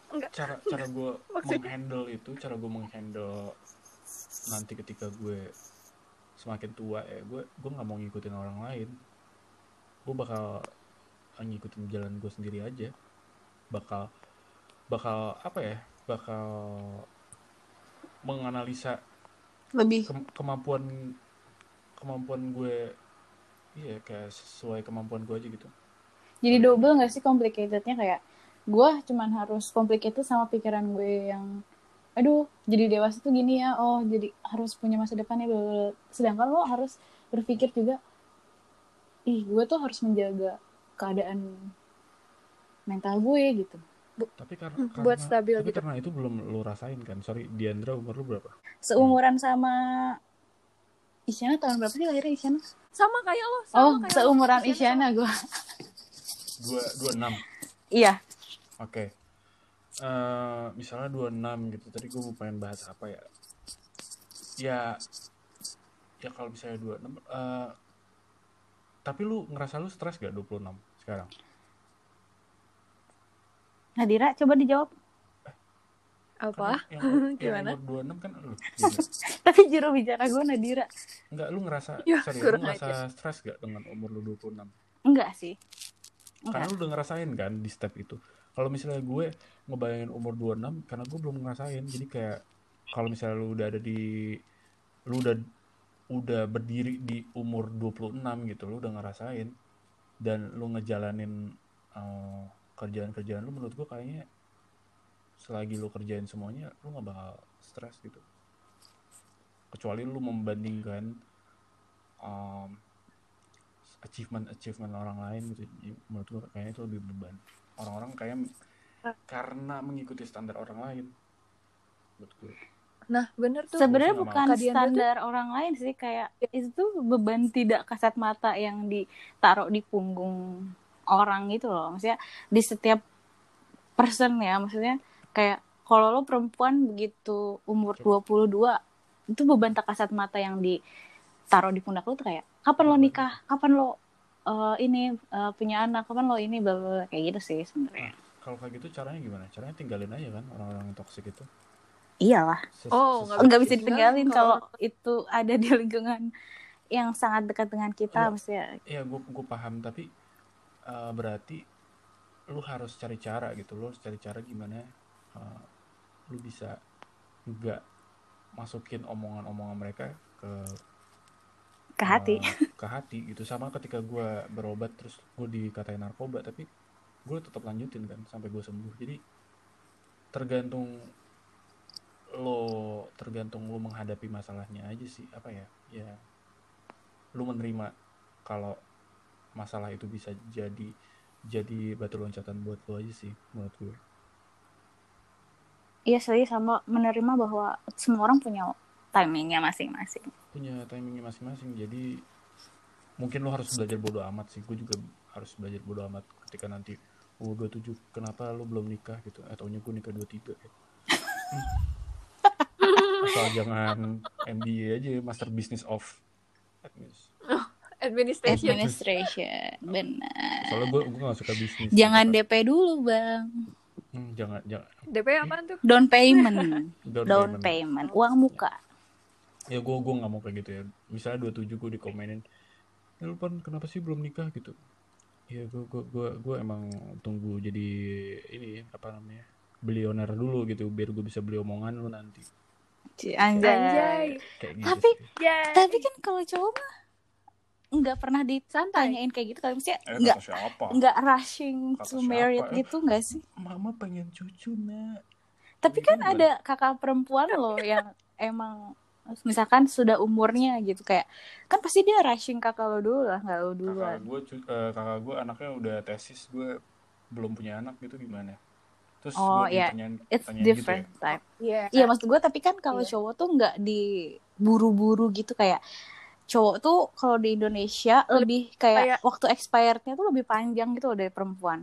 Enggak. cara cara (laughs) gue Maksudnya- menghandle itu cara gue menghandle nanti ketika gue semakin tua ya gue gue nggak mau ngikutin orang lain. Gue bakal ngikutin jalan gue sendiri aja. Bakal bakal apa ya bakal menganalisa Lebih. kem- kemampuan kemampuan gue iya kayak sesuai kemampuan gue aja gitu. Jadi double nggak sih complicatednya? Kayak gue cuman harus complicated sama pikiran gue yang aduh jadi dewasa tuh gini ya oh jadi harus punya masa depan ya sedangkan lo harus berpikir juga ih gue tuh harus menjaga keadaan mental gue gitu tapi kar- Hmm, karena buat stabil tapi gitu. karena itu belum lu rasain kan sorry Diandra umur lu berapa seumuran sama Isyana tahun berapa sih lahirnya Isyana? Sama kayak lo. Sama Oh, kayak lo. seumuran Isyana Isyana gue. dua dua enam Iya. Oke Eh, misalnya dua enam gitu tadi gue mau pengen bahas apa ya ya ya kalau misalnya dua enam eh, tapi lu ngerasa lu stres gak 26 sekarang Nadira, coba dijawab. Apa? Kan (laughs) yang, Gimana? yang umur 26 kan lu Dina. (laughs) Tapi juru bicara gue Nadira. Enggak, lu ngerasa Ya, sorry, lu ngerasa stres gak dengan umur lu 26 Enggak sih. karena Enggak. lu udah ngerasain kan di step itu kalau misalnya gue ngebayangin umur 26 karena gue belum ngerasain. Jadi kayak kalau misalnya lu udah ada di lu udah udah berdiri di umur 26 gitu lu udah ngerasain. Dan lu ngejalanin eh, kerjaan-kerjaan lu menurut gue kayaknya selagi lu kerjain semuanya lu nggak bakal stres gitu. Kecuali lu membandingkan um, achievement achievement orang lain gitu. Menurut gue kayaknya itu lebih beban orang-orang kayak karena mengikuti standar orang lain. Menurut gue. Nah, bener tuh. Sebenarnya bukan tuh- standar orang lain sih kayak itu beban tidak kasat mata yang ditaruh di punggung orang gitu loh. Maksudnya di setiap person ya, maksudnya kayak kalau lo perempuan begitu umur 22 itu beban tak kasat mata yang ditaruh di pundak lo tuh kayak kapan lo nikah, kapan lo eh, ini eh, punya anak, kapan lo ini bla kayak gitu sih sebenarnya. kalau kayak gitu caranya gimana? Caranya tinggalin aja kan orang-orang yang toksik itu. Iyalah. Ses- Oh, nggak bisa ses- ditinggalin kalau- itu ada di lingkungan yang sangat dekat dengan kita Iya. maksudnya. Iya, gue gue paham. Tapi eh, berarti lu harus cari cara gitu, lu harus cari cara gimana eh, lu bisa nggak masukin omongan-omongan mereka ke ke hati. Eh, ke hati gitu. Sama ketika gue berobat terus gue dikatain narkoba tapi gue tetap lanjutin kan sampai gue sembuh. Jadi tergantung lo tergantung lo menghadapi masalahnya aja sih. Apa ya? Ya lo menerima kalau masalah itu bisa jadi jadi batu loncatan buat lo aja sih menurut gue iya sih sama menerima bahwa semua orang punya timingnya masing-masing punya timingnya masing-masing jadi mungkin lo harus belajar bodo amat sih gue juga harus belajar bodo amat ketika nanti oh 27 kenapa lo belum nikah gitu atau gue nikah 23 ya. Hmm. (laughs) asal jangan MBA aja Master Business of Admis. Administration. administration benar soalnya gue gue gak suka bisnis jangan gitu kan. DP dulu bang Hmm, jangan jangan DP apaan tuh? down payment down down payment. payment uang muka ya gue gue nggak mau kayak gitu ya. Misalnya 27 gue dikomenin ya lu pan kenapa sih belum nikah? Gitu. Ya gue gue gue gue emang tunggu jadi ini apa namanya bilioner dulu gitu biar gue bisa beli omongan lu nanti. Anjay, Anjay. kayak gitu Tapi sih. Yay. tapi kan kalau cowok mah nggak pernah ditanyain kayak gitu kalau misalnya eh, nggak nggak rushing Kata to married eh? gitu nggak sih? Mama pengen cucu nak. Tapi kan ada kakak perempuan loh yang emang misalkan sudah umurnya gitu kayak kan pasti dia rushing kakak lo dulu lah nggak lo kakak duluan gue kakak gue anaknya udah tesis gue belum punya anak gitu gimana terus Oh, gue iya. ditanyain it's different gitu type Iya. iya maksud gue tapi kan kalau Iya. cowok tuh nggak diburu-buru gitu kayak cowok tuh kalau di Indonesia lebih kayak kayak- waktu expirednya tuh lebih panjang gitu loh dari perempuan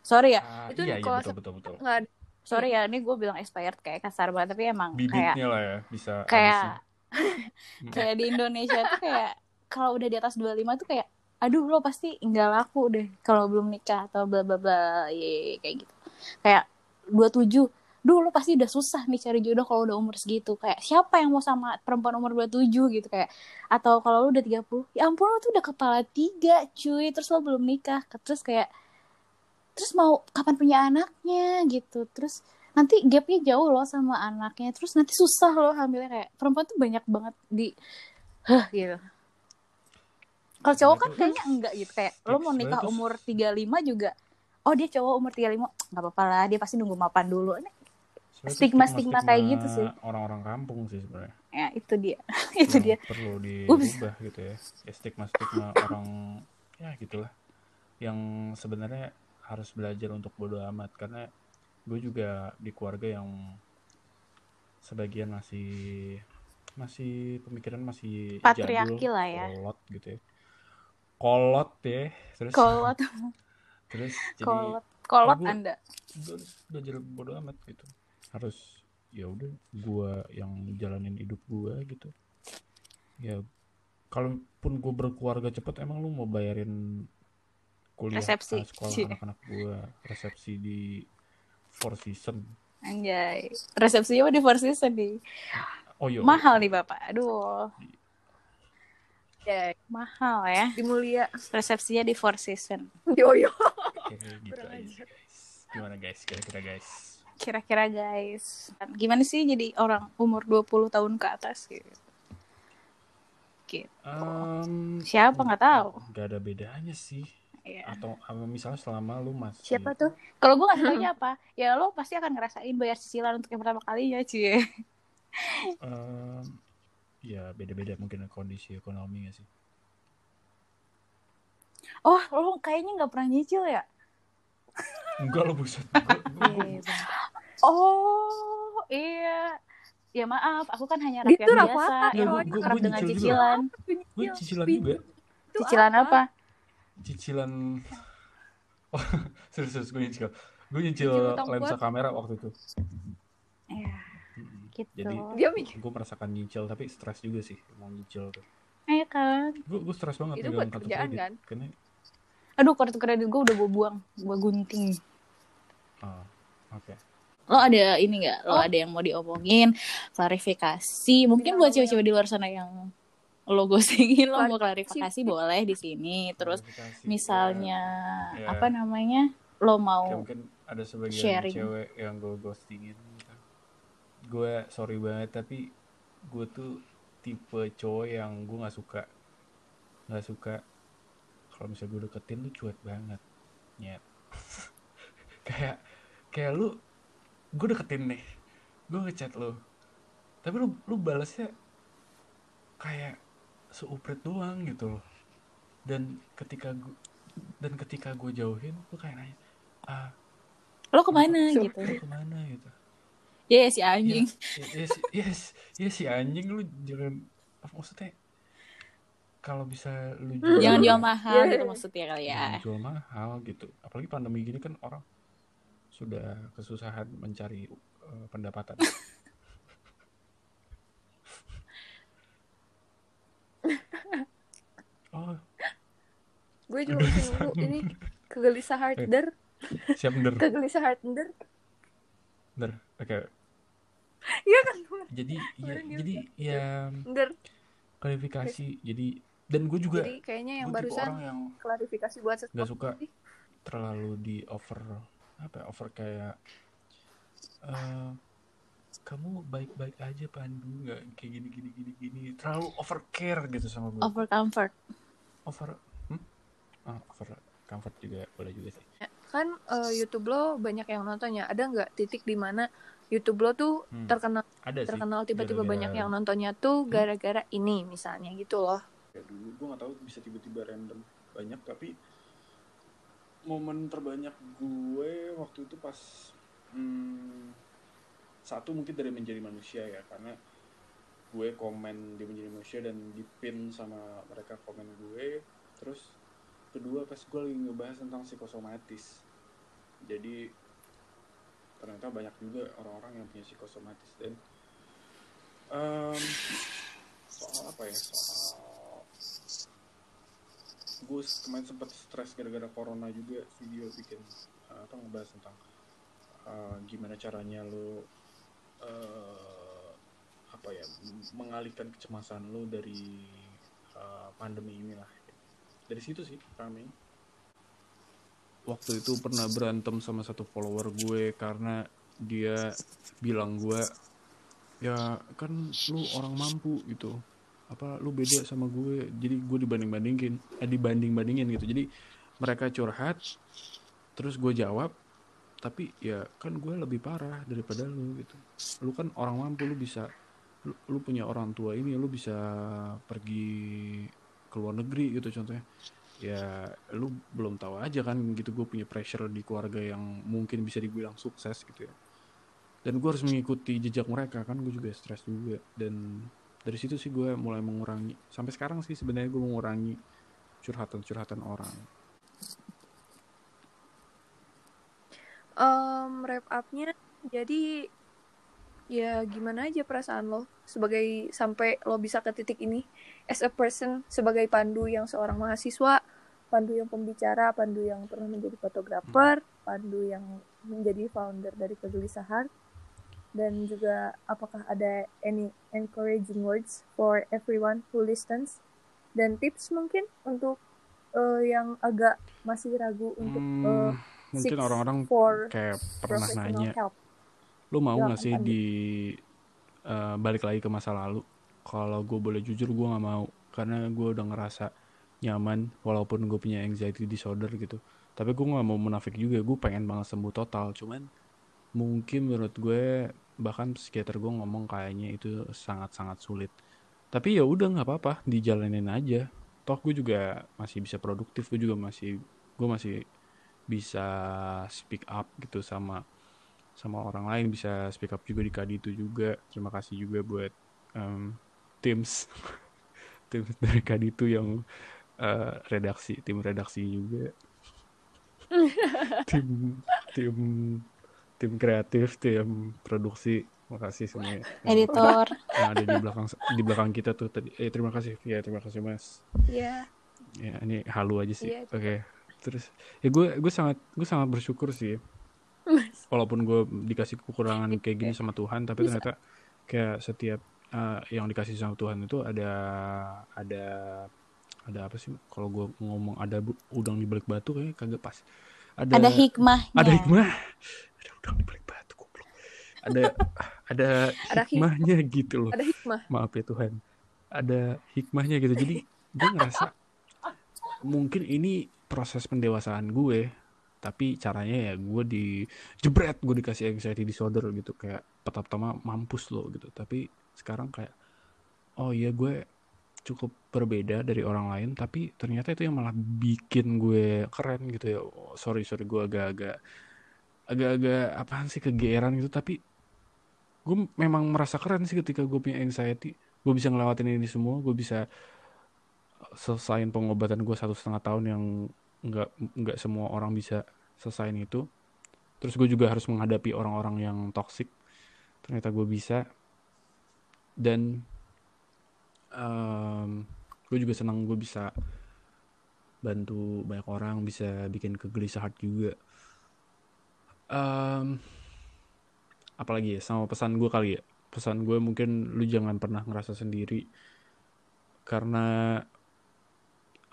sorry ya ya Ah, Itu iya iya kalau betul betul betul Nggak ada. Sorry ya ini gue bilang expired kayak kasar banget tapi emang kayak bibitnya lah ya bisa kayak (laughs) kayak di Indonesia tuh kayak kalau udah di atas 25 tuh kayak aduh lo pasti nggak laku deh kalau belum nikah atau bla bla bla ye kayak gitu. Kayak 27 duh lo pasti udah susah nih cari jodoh kalau udah umur segitu. Kayak siapa yang mau sama perempuan umur 27 gitu kayak atau kalau lo udah 30 ya ampun lo tuh udah kepala tiga cuy terus lo belum nikah. Terus kayak terus mau kapan punya anaknya gitu. Terus nanti gapnya jauh loh sama anaknya. Terus nanti susah loh hamilnya kayak perempuan tuh banyak banget di hah gitu. Kalau cowok kan kayaknya enggak gitu kayak lo mau nikah umur 35 juga oh dia cowok umur 35 nggak apa-apa lah dia pasti nunggu mapan dulu. Ini- tuh stigma-stigma kayak gitu sih. orang-orang kampung sih sebenarnya. Ya itu dia. (laughs) Itu dia. perlu Ups. dirubah gitu ya, ya stigma stigma orang ya gitulah. Yang sebenarnya harus belajar untuk bodo amat. Karena gue juga di keluarga yang sebagian masih masih pemikiran masih Patriarki jadul, lah ya. kolot gitu ya. Kolot ya terus? Kolot. (laughs) Terus jadi kolot. Kolot gua- anda. gue harus belajar bodo amat gitu. Harus ya udah gue yang jalanin hidup gue gitu. Ya kalaupun gue berkeluarga cepet emang lu mau bayarin kuliah Resepsi. ah, sekolah Cie. anak-anak gue resepsi di Four Season anjay. Resepsinya di Four Seasons nih. Oh iya. Mahal nih bapak. Aduh. Ya, mahal ya. Di mulia. resepsinya di Four Seasons. Yo yo. Oke, gitu (laughs) aja. guys gimana guys? Kira-kira guys? Kira-kira guys. Gimana sih jadi orang umur 20 tahun ke atas gitu? Gitu. Em, siapa? Nggak tahu. nggak ada bedanya sih Iya. atau misalnya selama lu masih Siapa tuh? kalau gue nggak taunya (laughs) apa ya lo pasti akan ngerasain bayar cicilan untuk yang pertama kalinya cie Em, ya beda-beda mungkin kondisi ekonomi gak sih? Oh lo kayaknya nggak pernah nyicil ya? Enggak lo buset. Gua- (laughs) gua- gua- Iya. oh iya. Ya maaf. Aku kan hanya rakyat Itu biasa. apa? yang kerap dengan cicilan. Gue cicilan juga. Cicilan apa, cicilan. (laughs) Oh serius serius gue nyicil. Gue nyicil lensa buat- kamera waktu itu. Iya, Mm-mm. gitu. Jadi Dia mikir. gue merasakan nyicil tapi stres juga sih mau nyicil tuh. Iya kan? Gue gue stres banget Itu megang buat kartu kerjaan, kredit kan? karena aduh kartu kredit gue udah gue buang gue gunting. Oh, oke. Lo ada ini nggak? Lo Oh. ada yang mau diomongin? Klarifikasi? Mungkin buat cewek-cewek di luar sana yang lo ghostingin lo mau klarifikasi boleh di sini terus Klarifikasi. misalnya Ya. apa namanya lo Ya, mau mungkin ada sebagian sharing. cewek yang gue ghostingin gitu. gue sorry banget tapi gue tuh tipe cowok yang gue nggak suka nggak suka kalau misalnya gue deketin lu cuek banget nyet (laughs) kayak kayak lu gue deketin nih gue ngechat lu tapi lu lu balasnya kayak seupret doang gitu loh. Dan ketika gue dan ketika gue jauhin lu kayak nanya ah lo ke mana? So- gitu. lu ke mana gitu. Ya ya, si anjing. Ya, ya, si, yes, ya si anjing lu jangan apa maksudnya kalau bisa lu jual, jangan jual mahal Iya. gitu maksudnya kali ya. Jangan jual mahal gitu. Apalagi pandemi gini kan orang sudah kesusahan mencari eh, pendapatan (laughs) oh gue (laughs) juga masih nunggu ini kegelisahan der siap nder (laughs) kegelisahan der nder oke. Iya kan? Jadi (laughs) ya, jadi ya der klarifikasi. Jadi dan gue juga jadi kayaknya yang barusan orang yang klarifikasi buat nggak sesuatu suka terlalu di over apa ya, over kayak eh kamu baik-baik aja Pandu nggak? Kayak gini gini gini gini. Terlalu over care gitu sama gue over comfort over hmm? Ah, over comfort juga boleh juga sih kan eh, YouTube lo banyak yang nontonnya ada nggak titik di mana YouTube lo tuh Hmm. terkenal ada sih terkenal tiba-tiba banyak yang nontonnya tuh Hmm. gara-gara ini misalnya gitu loh ya dulu gue nggak tahu bisa tiba-tiba random banyak tapi momen terbanyak gue waktu itu pas hmm, satu mungkin dari menjadi manusia ya karena gue komen di menjadi manusia dan di pin sama mereka komen gue. Terus kedua pas gue lagi ngebahas tentang psikosomatis. Jadi ternyata banyak juga orang-orang yang punya psikosomatis. Dan em, soal apa ya? Soal gue kemarin sempat stres gara-gara corona juga video bikin uh, apa ngebahas tentang uh, gimana caranya lo uh, apa ya mengalihkan kecemasan lo dari uh, pandemi inilah. Dari situ sih rame. Waktu itu pernah berantem sama satu follower gue karena dia bilang gue ya kan lu orang mampu gitu. Apa lu beda sama gue? Jadi gue dibanding bandingin eh, dibanding bandingin gitu. Jadi mereka curhat terus gue jawab tapi ya kan gue lebih parah daripada lu gitu. Lu kan orang mampu lu bisa lu, lu punya orang tua ini lu bisa pergi ke luar negeri gitu contohnya. Ya lu belum tahu aja kan gitu gue punya pressure di keluarga yang mungkin bisa dibilang sukses gitu ya. Dan gue harus mengikuti jejak mereka kan gue juga stres juga. Dan dari situ sih gue mulai mengurangi sampai sekarang sih sebenarnya gue mengurangi curhatan-curhatan orang. Em, wrap up-nya jadi ya gimana aja perasaan lo sebagai sampai lo bisa ke titik ini as a person sebagai pandu yang seorang mahasiswa pandu yang pembicara pandu yang pernah menjadi fotografer pandu yang menjadi founder dari kegelisahan dan juga apakah ada any encouraging words for everyone who listens dan tips mungkin untuk eh, yang agak masih ragu untuk Hmm, eh, mungkin orang-orang kayak pernah nanya help. Lu mau Ya, nggak sih di eh, balik lagi ke masa lalu? Kalau gue boleh jujur gue nggak mau. Karena gue udah ngerasa nyaman walaupun gue punya anxiety disorder gitu. Tapi gue nggak mau munafik juga. Gue pengen banget sembuh total. Cuman mungkin menurut gue bahkan psikiater gue ngomong kayaknya itu sangat-sangat sulit. Tapi ya udah nggak apa-apa. Dijalanin aja. Toh gue juga masih bisa produktif. Gue juga masih gue masih bisa speak up gitu sama sama orang lain bisa speak up juga di kadi itu juga. Terima kasih juga buat em, teams (laughs) tim dari kadi itu yang eh, redaksi tim redaksi juga. (laughs) Tim tim tim kreatif tim produksi. Makasih semuanya. Yang- editor. Yang ada di belakang di belakang kita tuh tadi. Eh terima kasih. Ya terima kasih mas. Iya. ya ini halu aja sih. Iya, oke. terus ya gue gue sangat gue sangat bersyukur sih walaupun gue dikasih kekurangan kayak gini sama Tuhan tapi Bisa. ternyata kayak setiap eh, yang dikasih sama Tuhan itu ada ada ada apa sih? Kalau gue ngomong ada udang di balik batu kayaknya kagak pas. Ada ada hikmahnya. Ada hikmah. Ada udang di balik batu goblok. Ada ada Ada hik- hikmahnya gitu loh. Ada hikmah. maaf ya Tuhan. Ada hikmahnya gitu. Jadi gue ngerasa mungkin ini proses pendewasaan gue tapi caranya ya gue di jebret gue dikasih anxiety disorder gitu. Kayak pertama-tama mampus lo gitu. Tapi sekarang kayak oh iya gue cukup berbeda dari orang lain tapi ternyata itu yang malah bikin gue keren gitu ya. Oh, sorry sorry gue agak-agak agak-agak apaan sih kegeeran gitu. Tapi gue memang merasa keren sih ketika gue punya anxiety. Gue bisa ngelewatin ini semua gue bisa selesaiin pengobatan gue satu setengah tahun yang nggak nggak semua orang bisa selesaiin itu. Terus gue juga harus menghadapi orang-orang yang toksik ternyata gue bisa. Dan em, gue juga senang gue bisa bantu banyak orang bisa bikin kegelisahan juga. Em, apalagi ya sama pesan gue kali ya. Pesan gue mungkin lu jangan pernah ngerasa sendiri. Karena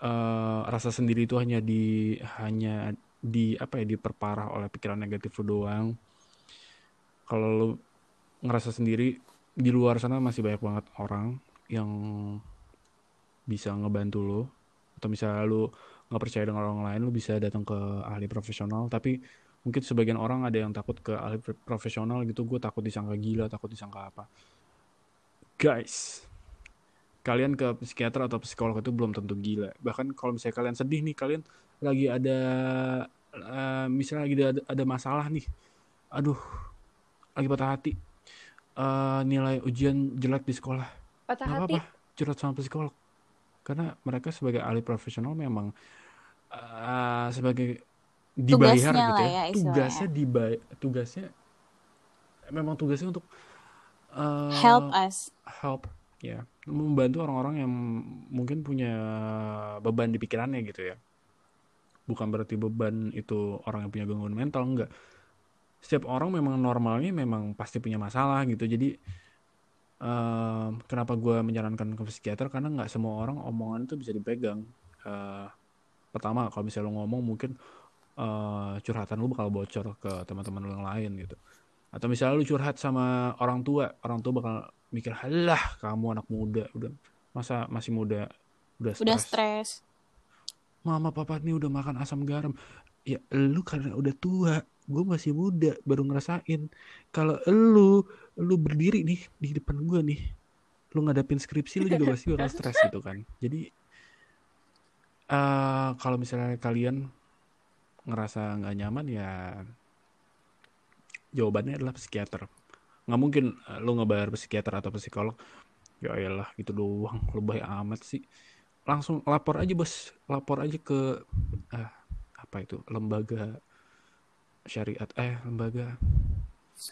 eh, rasa sendiri itu hanya di hanya di apa ya diperparah oleh pikiran negatif lu doang. Kalau lu ngerasa sendiri di luar sana masih banyak banget orang yang bisa ngebantu lo atau misalnya lu nggak percaya dengan orang lain lu bisa datang ke ahli profesional. Tapi mungkin sebagian orang ada yang takut ke ahli pro- profesional gitu. Gue takut disangka gila takut disangka apa. Guys kalian ke psikiater atau psikolog itu belum tentu gila. Bahkan kalau misalnya kalian sedih nih kalian lagi ada eh, misalnya lagi ada, ada masalah nih aduh lagi patah hati Eh, nilai ujian jelek di sekolah. Patah nggak hati. apa-apa curhat sama psikolog. Karena mereka sebagai ahli profesional memang eh, sebagai dibayar Tugasnya gitu ya, ya, tugasnya dibayar tugasnya memang tugasnya untuk eh, help us. help ya membantu orang-orang yang mungkin punya beban di pikirannya gitu ya. Bukan berarti beban itu orang yang punya gangguan mental enggak. Setiap orang memang normalnya memang pasti punya masalah gitu. Jadi em, kenapa gue menyarankan ke psikiater? Karena nggak semua orang omongan itu bisa dipegang. Eh, pertama kalau misalnya lo ngomong mungkin eh, curhatan lu bakal bocor ke teman-teman lu yang lain gitu. Atau misalnya lu curhat sama orang tua orang tua bakal mikir halah kamu anak muda udah masa masih muda udah udah stres. stres. Mama papa nih udah makan asam garam. Ya lu karena udah tua gue masih muda baru ngerasain. Kalau lu lu berdiri nih di depan gue nih lu ngadapin skripsi lu juga pasti bakal stres gitu kan. Jadi eh kalau misalnya kalian ngerasa nggak nyaman ya jawabannya adalah psikiater nggak mungkin eh, lu ngebayar psikiater atau psikolog. Ya elah gitu doang. Lebay amat sih. Langsung lapor aja bos. Lapor aja ke ah, apa itu lembaga syariat. Eh lembaga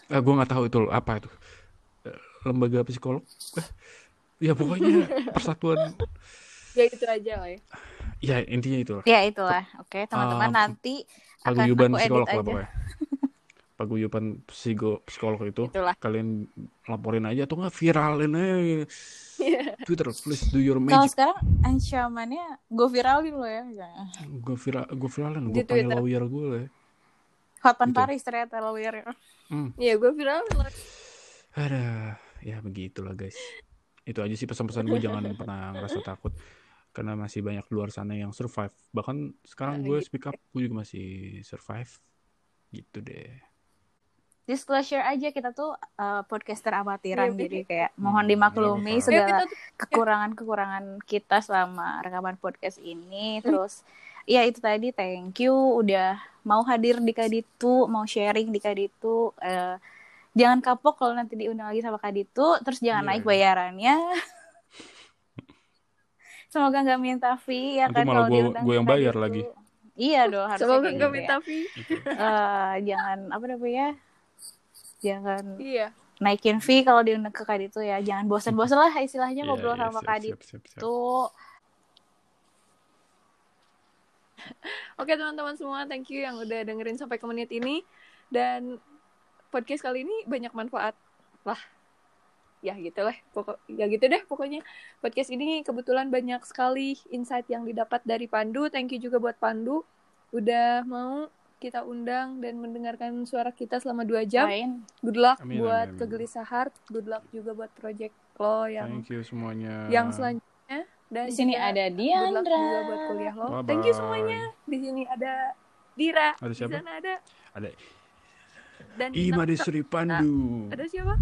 eh gue nggak tahu itu apa itu. Eh, lembaga psikolog. Eh, ya pokoknya (laughs) persatuan. Ya itu aja lah ya. ya intinya itu lah ya itulah. Oke teman-teman Um, nanti akan aku edit psikolog lah aja. pokoknya (laughs) paguyuban psigo psikolog itu itulah kalian laporin aja atau nggak viralin aja Iya. Twitter please do your kalau magic sekarang ancamannya gue viralin lo ya gue viral gue viralin Di gue panggil Twitter. lawyer gue lah ya. Hotman Gitu. Paris ternyata lawyernya Hmm. Iya, gue viral lah. Ada, ya begitulah guys. Itu aja sih pesan-pesan gue jangan (laughs) pernah ngerasa takut karena masih banyak luar sana yang survive. Bahkan sekarang gue gitu. speak up, gue juga masih survive. Gitu deh. Disclosure aja kita tuh uh, podcaster amatiran Iya, jadi kayak mohon Hmm, dimaklumi nggak apa-apa. Ya, segala tuh kekurangan-kekurangan kita selama rekaman podcast ini terus ya itu tadi thank you udah mau hadir di Kaditu mau sharing di Kaditu Eh, jangan kapok kalau nanti diundang lagi sama Kaditu terus jangan Iya. naik bayarannya (laughs) semoga nggak minta fee ya Nanti kan malah kalau gua- diundang gua ke yang bayar Kaditu. lagi. iya dong harusnya semoga nggak gitu minta ya. fee. Eh, jangan apa namanya jangan Iya. naikin fee kalau diundang ke Kaditu ya jangan bosan-bosan lah istilahnya Iya, ngobrol iya, sama siap, Kaditu siap, siap, siap. (laughs) tuh Oke teman-teman semua, thank you yang udah dengerin sampai ke menit ini. Dan podcast kali ini banyak manfaat lah. Ya gitu lah, pokok ya gitu deh pokoknya. Podcast ini kebetulan banyak sekali insight yang didapat dari Pandu. Thank you juga buat Pandu udah mau kita undang dan mendengarkan suara kita selama dua jam. lain Good luck Amin, buat amin, amin. kegelisahan, good luck juga buat project lo yang Thank you semuanya. yang selanjutnya Dan Di sini juga ada good luck Diandra. juga buat kuliah lo. Bye-bye. Thank you semuanya. Di sini ada Dira. Ada Di siapa? sana ada Ada dan Ima. Desri Pandu. Ada siapa?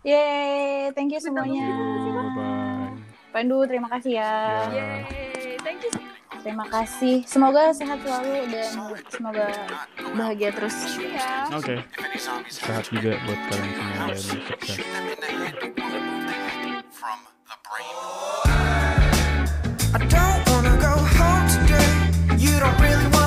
Yeay, thank you semuanya. Bye bye. Pandu, terima kasih ya. Ya. Yeay, you. Terima kasih. Semoga sehat selalu dan semoga bahagia terus. Ya. Oke. Okay. Sehat juga buat kalian semua dan sukses. I don't wanna go home today. You don't really want